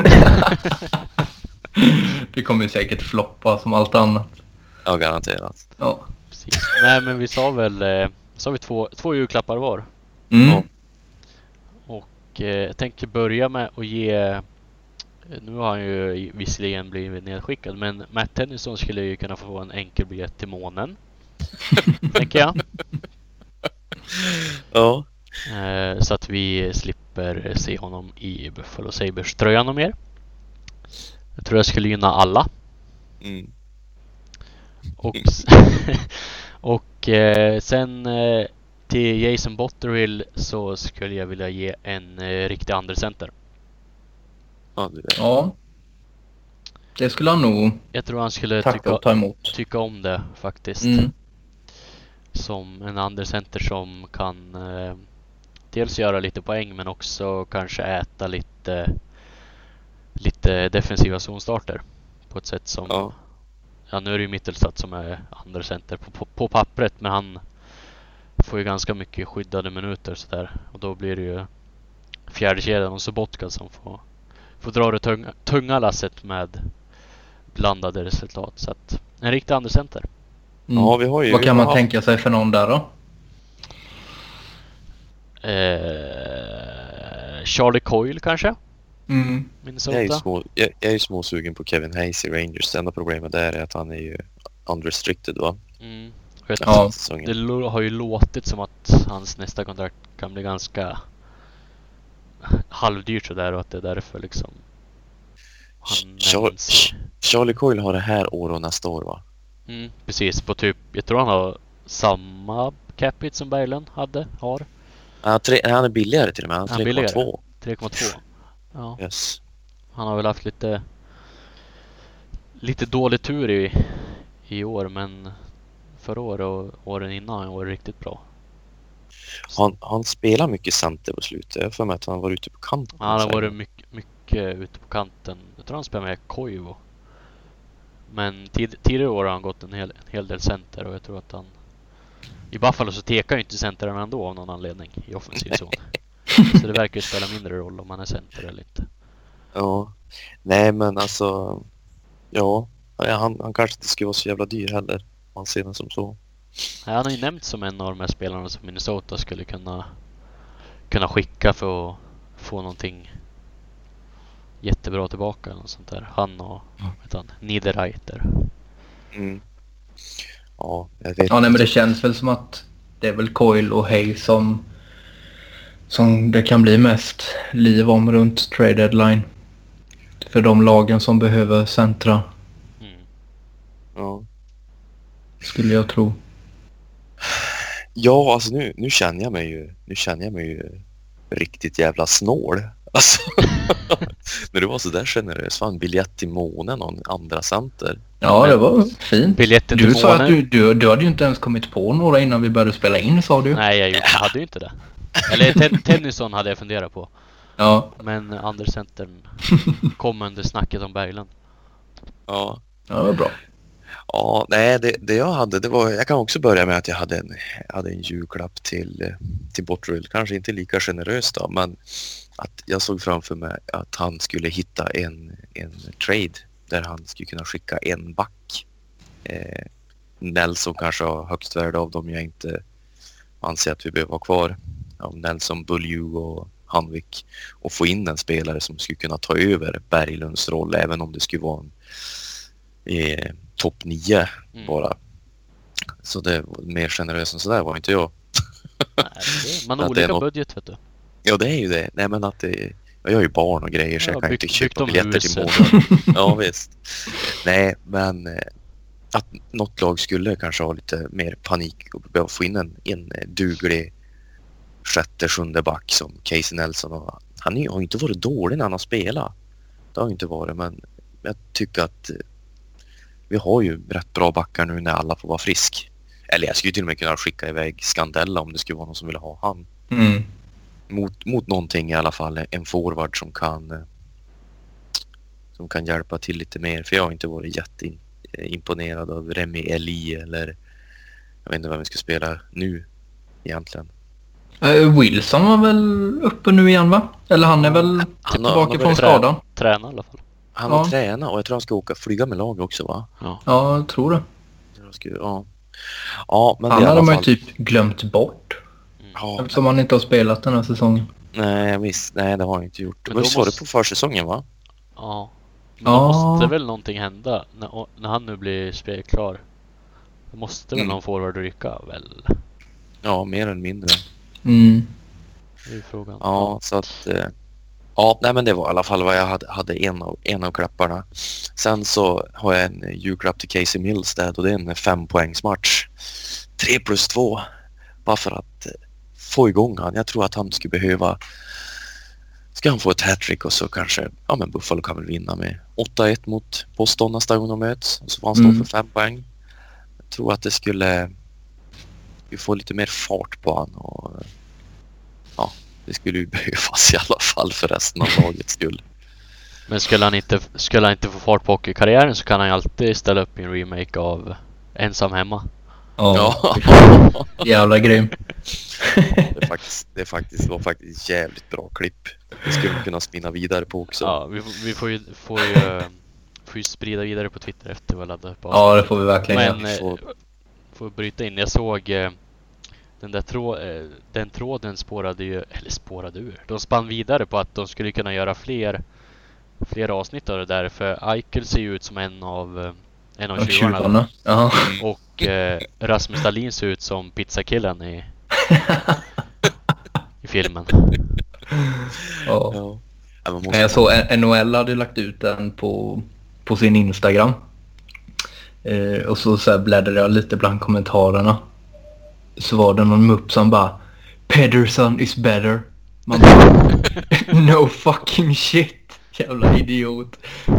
Det kommer ju säkert floppa som allt annat. Ja, garanterat. Ja. Precis. Nej men vi sa väl, eh, sa vi två, två julklappar var. Mm. Ja. Och eh, jag tänker börja med att ge eh, nu har han ju visserligen blivit nedskickad men Matt Tennyson skulle ju kunna få en enkel biljett till månen. tänker jag. Ja, Eh, så att vi slipper se honom i Buffalo Sabres tröjan och mer. Jag tror jag skulle gynna alla. mm. Och, s- och eh, sen eh, till Jason Botterill så skulle jag vilja ge en eh, riktig andrecenter. ja du vet. ja. Det skulle han nog Jag tror han skulle tacka tycka, och ta emot. tycka om det faktiskt. Mm. Som en andrecenter som kan eh, dels göra lite poäng men också kanske äta lite lite defensiva zonstarter på ett sätt som Ja. Ja nu är det ju Mittelstadt som är andra center på, på, på pappret men han får ju ganska mycket skyddade minuter sådär och då blir det ju fjärdekedjan och Sobotka som får, får dra det tunga, tunga lasset med blandade resultat. Så att en riktig andra center. Mm. ja, vi har ju... Vad kan man haft- tänka sig för någon där då? Eh, Charlie Coyle kanske? Mm. Minnesota? Jag är ju små, jag, jag är småsugen på Kevin Hayes i Rangers. Det enda problemet där är att han är ju unrestricted va? Mm. Ja. Det har ju låtit som att hans nästa kontrakt kan bli ganska halvdyrt sådär och att det är därför liksom han Char- nämns. Charlie Coyle har det här år och nästa år va? Mm, precis, på typ, jag tror han har samma capita som Berglund hade, har. Han, har tre, han är billigare till och med. Han Han har är billigare. 3,2. 3,2. Ja, Yes. han har väl haft lite lite dålig tur i, i år men förra året och åren innan har han varit riktigt bra. Han, han spelar mycket center på slutet. Jag för mig att han var ute på kanten. Han har varit mycket, mycket ute på kanten. Jag tror han spelar med Koivu. Men tid, tidigare år har han gått en hel, en hel del center och jag tror att han... I Buffalo så tekar ju inte centern ändå av någon anledning i offensiv zon. så det verkar ju spela mindre roll om han är center eller inte. Ja. Nej men alltså. Ja. Ja, Han, han kanske inte skulle vara så jävla dyr heller. om Man ser den som så. Nej, Han har ju nämnts som en av de här spelarna som Minnesota skulle kunna, kunna skicka för att få någonting jättebra tillbaka. Eller något sånt där. Han och heter han, Niederreiter. Mm. Ja, jag vet Ja, nej, men det känns väl som att det är väl Coil och Hay som, som det kan bli mest liv om runt trade deadline. För de lagen som behöver centra, Mm. Ja. skulle jag tro. Ja, alltså nu, nu känner jag mig ju, nu känner jag mig ju riktigt jävla snål. Alltså, när du var så där generös, fan biljett till månen och en andra center. Ja, det var fint. Biljetten till Du sa att månen. du, du, du hade ju inte ens kommit på några innan vi började spela in, sa du. Nej, jag hade ju inte det. Eller ten, Tennyson hade jag funderat på. Ja, Men andrecentern kom under snacket om Berglund. Ja, ja, det var bra. ja nej, det, det jag hade, det var, jag kan också börja med att jag hade en, hade en julklapp till, till Botterill. Kanske inte lika generös då, men att jag såg framför mig att han skulle hitta en, en trade där han skulle kunna skicka en back. Eh, Nelson kanske har högst värde av dem jag inte anser att vi behöver ha kvar. Av Nelson, Bulju och Hanvik. Och få in en spelare som skulle kunna ta över Berglunds roll även om det skulle vara en eh, topp 9 Mm. bara. Så det var mer generös än sådär var inte jag. Nej, det- Man har är olika något- budget vet du. Ja, det är ju det. Nej, men att det... Jag har ju barn och grejer så Ja, jag kan byggt- inte köpa biljetter till månaden. Ja, visst. Nej, men eh, att något lag skulle kanske ha lite mer panik och behöva få in en, en duglig sjätte, sjunde back som Casey Nelson. Och, han har inte varit dålig när han har spelat. Det har ju inte varit, men jag tycker att eh, vi har ju rätt bra backar nu när alla får vara frisk. Eller jag skulle till och med kunna skicka iväg Scandella om det skulle vara någon som ville ha han Mm. mot, mot någonting i alla fall. En forward som kan eh, som kan hjälpa till lite mer. För jag har inte varit jätteimponerad av Remi Eli eller jag vet inte vem vi ska spela nu egentligen. Eh, Wilson var väl uppe nu igen va? Eller han är väl Han har- tillbaka från skadan? Träna i alla fall. Han Ja. har tränat och jag tror han ska åka flyga med lag också va? Ja. Ja, jag tror det. Jag ska, ja. ja, men Han hade alla man ju typ glömt bort. Ja, Eftersom han inte har spelat den här säsongen. nej, visst, nej, det har han inte gjort. Men då Visst var det på försäsongen va? Ja. Men då Ja. måste väl någonting hända när, när han nu blir spelklar. Då måste väl Mm. någon forward ryka väl? Ja, mer eller mindre. Mm. Det är frågan. Ja, så att... Eh, ja, nej men det var i alla fall vad jag hade, hade en, av, en av klapparna. Sen så har jag en julklapp till Casey Millstad och det är en fempoängsmatch. Tre plus två. Bara för att eh, få igång han. Jag tror att han skulle behöva... Ska han få ett hattrick och så kanske... Ja men Buffalo kan väl vinna med 8-1 mot Boston nästa gång de möts. Och så får han stå Mm. för fem poäng. Jag tror att det skulle... Vi får lite mer fart på han och... Ja, det skulle ju behövas i alla fall för resten av lagets skull. Men skulle han, inte, skulle han inte få fart på hockeykarriären så kan han ju alltid ställa upp i en remake av Ensam Hemma. Ja. Ja, Jävla grym. det, är faktiskt, det är faktiskt, var faktiskt jävligt bra klipp. Det skulle kunna spinna vidare på också. Ja, vi, får- vi får ju, får ju, eh, får ju sprida vidare på Twitter efter vi har laddat upp Ja, det får vi verkligen göra. Men eh, Får- får bryta in. Jag såg eh, den där trå eh, den tråden spårade ju, eller spårade ur. De spann vidare på att de skulle kunna göra fler fler avsnitt av det där. För Eichel ser ju ut som en av eh, en av tjuvarna. Ja. Och eh, Rasmus Dahlin ser ut som pizzakillen i, i filmen. ja. Ja. Jag såg NHL hade lagt ut den på, på sin Instagram. Eh, och så, så här bläddrade jag lite bland kommentarerna. Så var det någon mupp som bara Pederson is better. Man bara No fucking shit. Jävla idiot.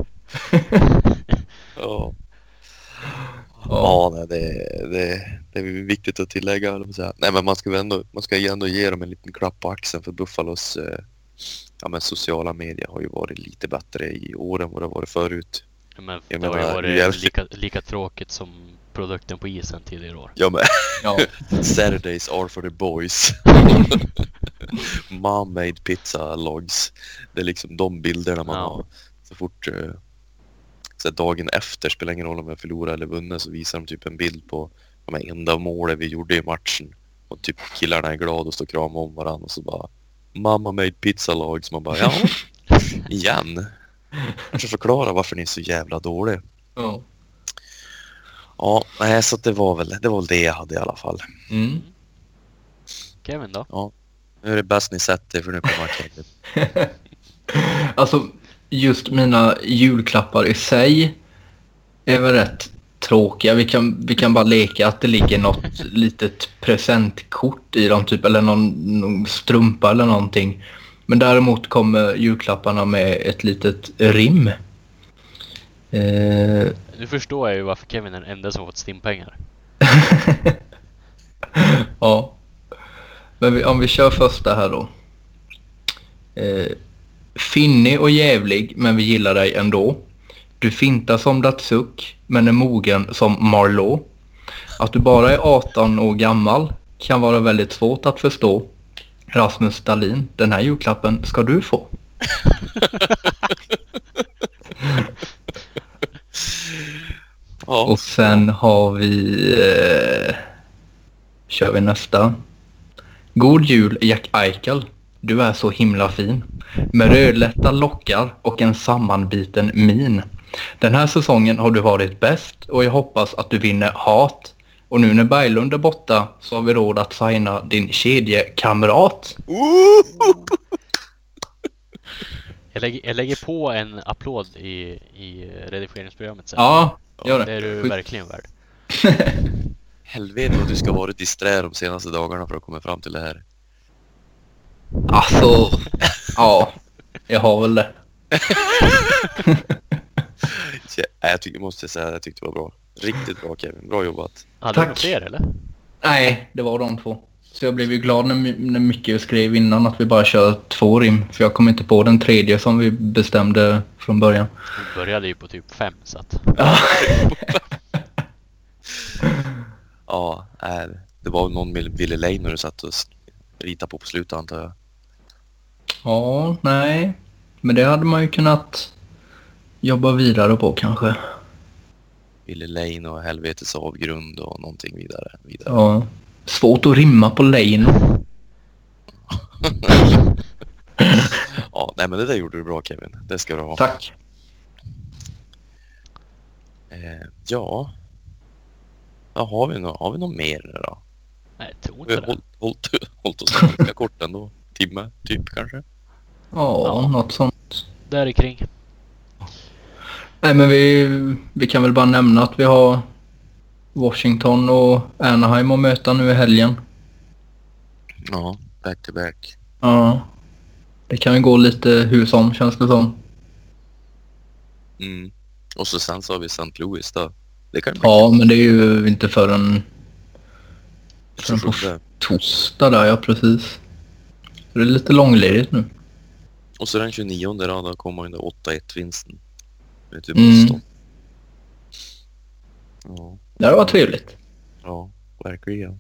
Ja. Ja. Ja, nej, det, det, det är viktigt att tillägga. Nej, men man ska väl ändå, man ska ju ändå ge dem en liten klapp på axeln för Buffalos eh, ja, men sociala medier har ju varit lite bättre i år än vad det har varit förut. Men Jag det har ju varit lika, lika tråkigt som produkten på isen tidigare år. Ja, men Ja. Saturdays are for the boys. Mom made pizza logs. Det är liksom de bilderna man Ja. har. Så fort eh, så dagen efter, spelar ingen roll om jag förlorar eller vunnit, så visar de typ en bild på de enda målen vi gjorde i matchen. Och typ killarna är glada och står och kramar om varandra och så bara Mamma made pizza logs. Man bara ja, igen. Kanske förklara varför ni är så jävla dåliga. Ja. Ja, nej, så det var väl det var väl det jag hade i alla fall. Mm. Kevin då? Nu är det bäst ni sett det för nu kommer Kevin. Alltså just mina julklappar i sig är väl rätt tråkiga. Vi kan, vi kan bara leka att det ligger något litet presentkort i dem typ eller någon, någon strumpa eller någonting. Men däremot kommer julklapparna med ett litet rim. Eh, Nu förstår jag ju varför Kevin är den enda som fått stimpengar. ja. Men vi, om vi kör första här då. Eh, finnig och jävlig men vi gillar dig ändå. Du fintar som Datsuk men är mogen som Marlowe. Att du bara är 18 år gammal kan vara väldigt svårt att förstå. Rasmus Dahlin, den här julklappen ska du få. Ja, Och sen har vi... Eh, kör vi nästa. God jul Jack Eichel. Du är så himla fin. Med rödlätta lockar och en sammanbiten min. Den här säsongen har du varit bäst och jag hoppas att du vinner hat. Och nu när Berglund är borta så har vi råd att signa din kedjekamrat. Jag lägger, jag lägger på en applåd i, i redigeringsprogrammet sen. Ja, gör Det det. är du Skit- verkligen värd. Helvete vad du ska vara disträ de senaste dagarna för att komma fram till det här. Alltså, ja. Jag har väl det. Så jag, tycker, måste säga att jag tyckte det var bra. Riktigt bra Kevin, bra jobbat. Hade Tack. du några fler eller? Nej, det var de två. Så jag blev ju glad när, när Micke skrev innan att vi bara kör två rim. För jag kom inte på den tredje som vi bestämde från början. Du började ju på typ fem så att... Ja, Ja, det var någon med Ville du satt och ritade på på slutet antar jag. ja nej. Men det hade man ju kunnat jobba vidare på kanske. Ville Lane och Helvetes avgrund och någonting vidare. vidare. Ja. Svårt att rimma på Leino. Ja, nej men det där gjorde du bra Kevin. Det ska du ha. Tack. Eh, ja. ja har, vi nå- har vi något mer nu då? Nej, jag tror Vi inte har det. hållit, hållit, oss ganska kort ändå. Timme, typ kanske. Ja, Ja. något sånt. Där i kring. Nej, men vi, vi kan väl bara nämna att vi har Washington och Anaheim att möta nu i helgen. Ja, back to back. Ja. Det kan ju gå lite hur som känns det som. Mm. Och så sen så har vi St. Louis då. Det kan Ja, men det är ju inte förrän kul. på- 27. torsdag där, ja precis. Så det är lite långledigt nu. Och så den 29 då, då kommer den där 8-1 vinsten. Ute i Mm. Boston. Ja, Det var trevligt. ja, verkligen.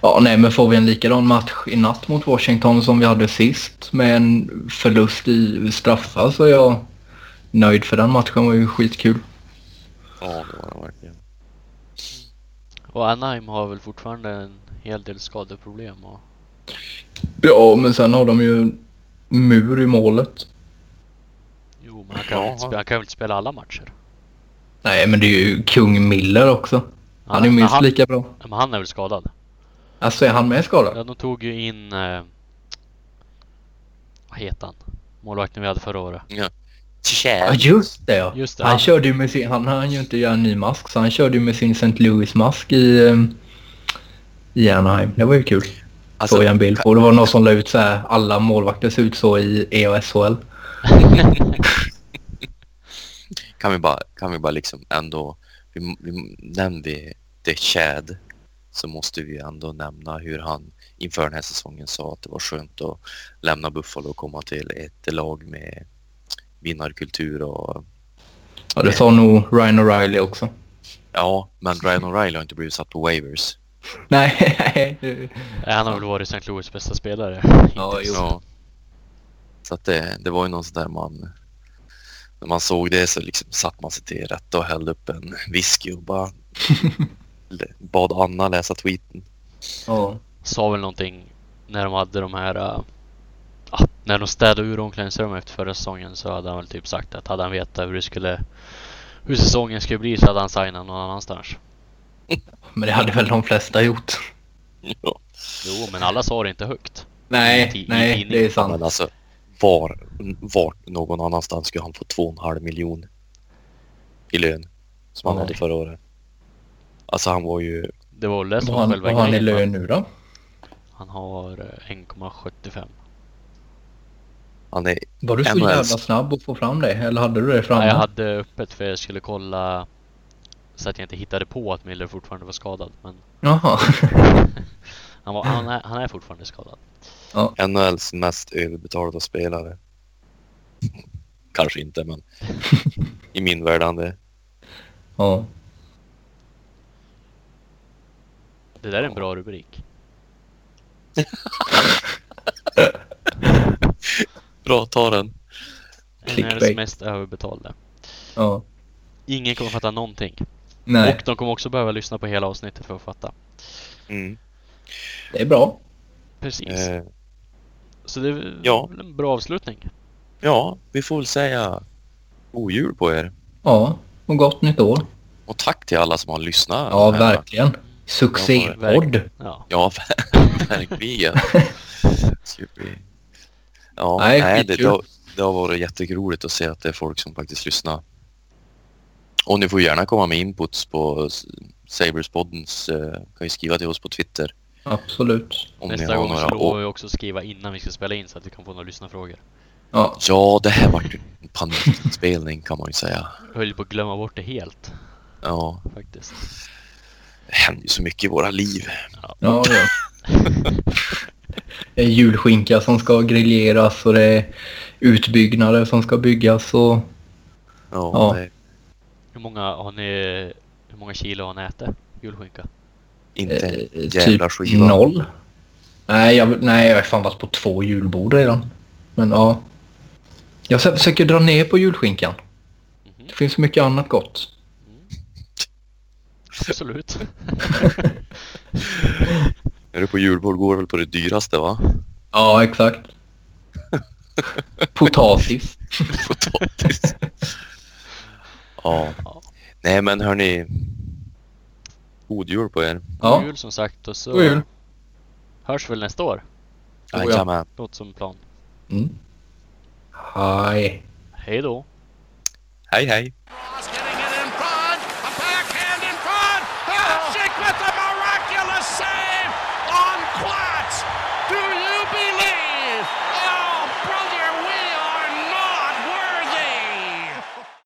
Ja, nej, men får vi en likadan match i natt mot Washington som vi hade sist med en förlust i straffar så är jag nöjd för den matchen var ju skitkul. Ja, det var den verkligen. Och Anaheim har väl fortfarande en hel del skadeproblem och... Ja, men sen har de ju mur i målet. Jo, men han kan, väl inte spela, han kan väl inte spela alla matcher? Nej, men det är ju kung Miller också. Han är minst han, lika bra. men han är väl skadad? Alltså är han med skadad? Ja, de tog ju in... Eh, vad heter han? Målvakten vi hade förra året. Ja, Tjä! just det ja. Just det, Han han- körde ju med sin, han hann ju inte göra en ny mask så han körde ju med sin St. Louis-mask i, um, i Anaheim. Det var ju kul. Alltså, Såg jag en bild på. Det var någon som la ut så här, alla målvakter ser ut så i EOSHL. kan vi bara, kan vi bara liksom ändå, vi, vi, nämnde vi det Chad så måste vi ändå nämna hur han inför den här säsongen sa att det var skönt att lämna Buffalo och komma till ett lag med vinnarkultur och Ja, det sa nog Ryan O'Reilly också. ja, men Ryan O'Reilly har inte blivit satt på waivers. Nej, Han har väl varit St. Louis bästa spelare. Ja, jo. Ja. Så att det, det var ju någon sån där man när man såg det så liksom satt man sig till rätta och hällde upp en whisky och bara bad Anna läsa tweeten. Ja. Sa väl någonting när de hade de här... Uh, ah, när de städade ur omklädningsrummet efter förra säsongen så hade han väl typ sagt att hade han vetat hur det skulle... Hur säsongen skulle bli så hade han signat någon annanstans. Men det hade väl de flesta gjort. Ja. Jo, men alla sa det inte högt. I Nej, i nej, tidning. det är Men sant. alltså var, var någon annanstans skulle han få två och en halv miljon i lön som han Ja. hade förra året. Alltså han var ju, Det var det som han, vad har han i lön nu då? Han har eh, 1,75. han är, Var du så NHL. jävla snabb att få fram det? Eller hade du det framme? Nej, jag hade öppet för jag skulle kolla så att jag inte hittade på att Miller fortfarande var skadad. Men Jaha. han, var, han, är, han är fortfarande skadad. NHLs mest överbetalda spelare. Kanske inte men i min värld han det. ja. Det där är en bra rubrik. Bra, ta den. NHLs mest överbetalda. ja. Ingen kommer fatta någonting. Nej, Och de kommer också behöva lyssna på hela avsnittet för att fatta. Mm. Det är bra. Precis. Eh, Så det är väl ja. en bra avslutning. ja, vi får väl säga god jul på er. Ja, och gott nytt år. Och tack till alla som har lyssnat. Ja, här. verkligen. Succépodd. Ja. Ja, verkligen. Ja, Nej, nej, det, det, har, det har varit jätteroligt att se att det är folk som faktiskt lyssnar. Och ni får gärna komma med inputs på Saberspoddens, eh, kan ju skriva till oss på Twitter. Absolut. Om Nästa gång så några. lovar Och, vi också skriva innan vi ska spela in så att vi kan få några lyssnarfrågor. Ja, ja, det här vart ju en panikspelning kan man ju säga. Jag höll på att glömma bort det helt Ja, faktiskt. det händer ju så mycket i våra liv. ja, ja. Det är julskinka som ska grilleras och det är utbyggnader som ska byggas och Ja, Ja. Hur många har ni... Hur många kilo har ni ätit? Julskinka? Inte en eh, jävla typ skiva. noll. Nej jag, nej, jag har fan varit på två julbord redan. Men ja. Jag försöker dra ner på julskinkan. Mhm. Det finns mycket annat gott. Absolut. Är du på julbord går väl på det dyraste va? Ja, exakt. Potatis. Potatis. ja. Ja. Nej men hörni. God jul på er. God Ja, jul som sagt och så God jul. hörs väl nästa år. Oh, ja. Jajamän. Låter som plan. Mm. Hej. Hej då! Hej hej.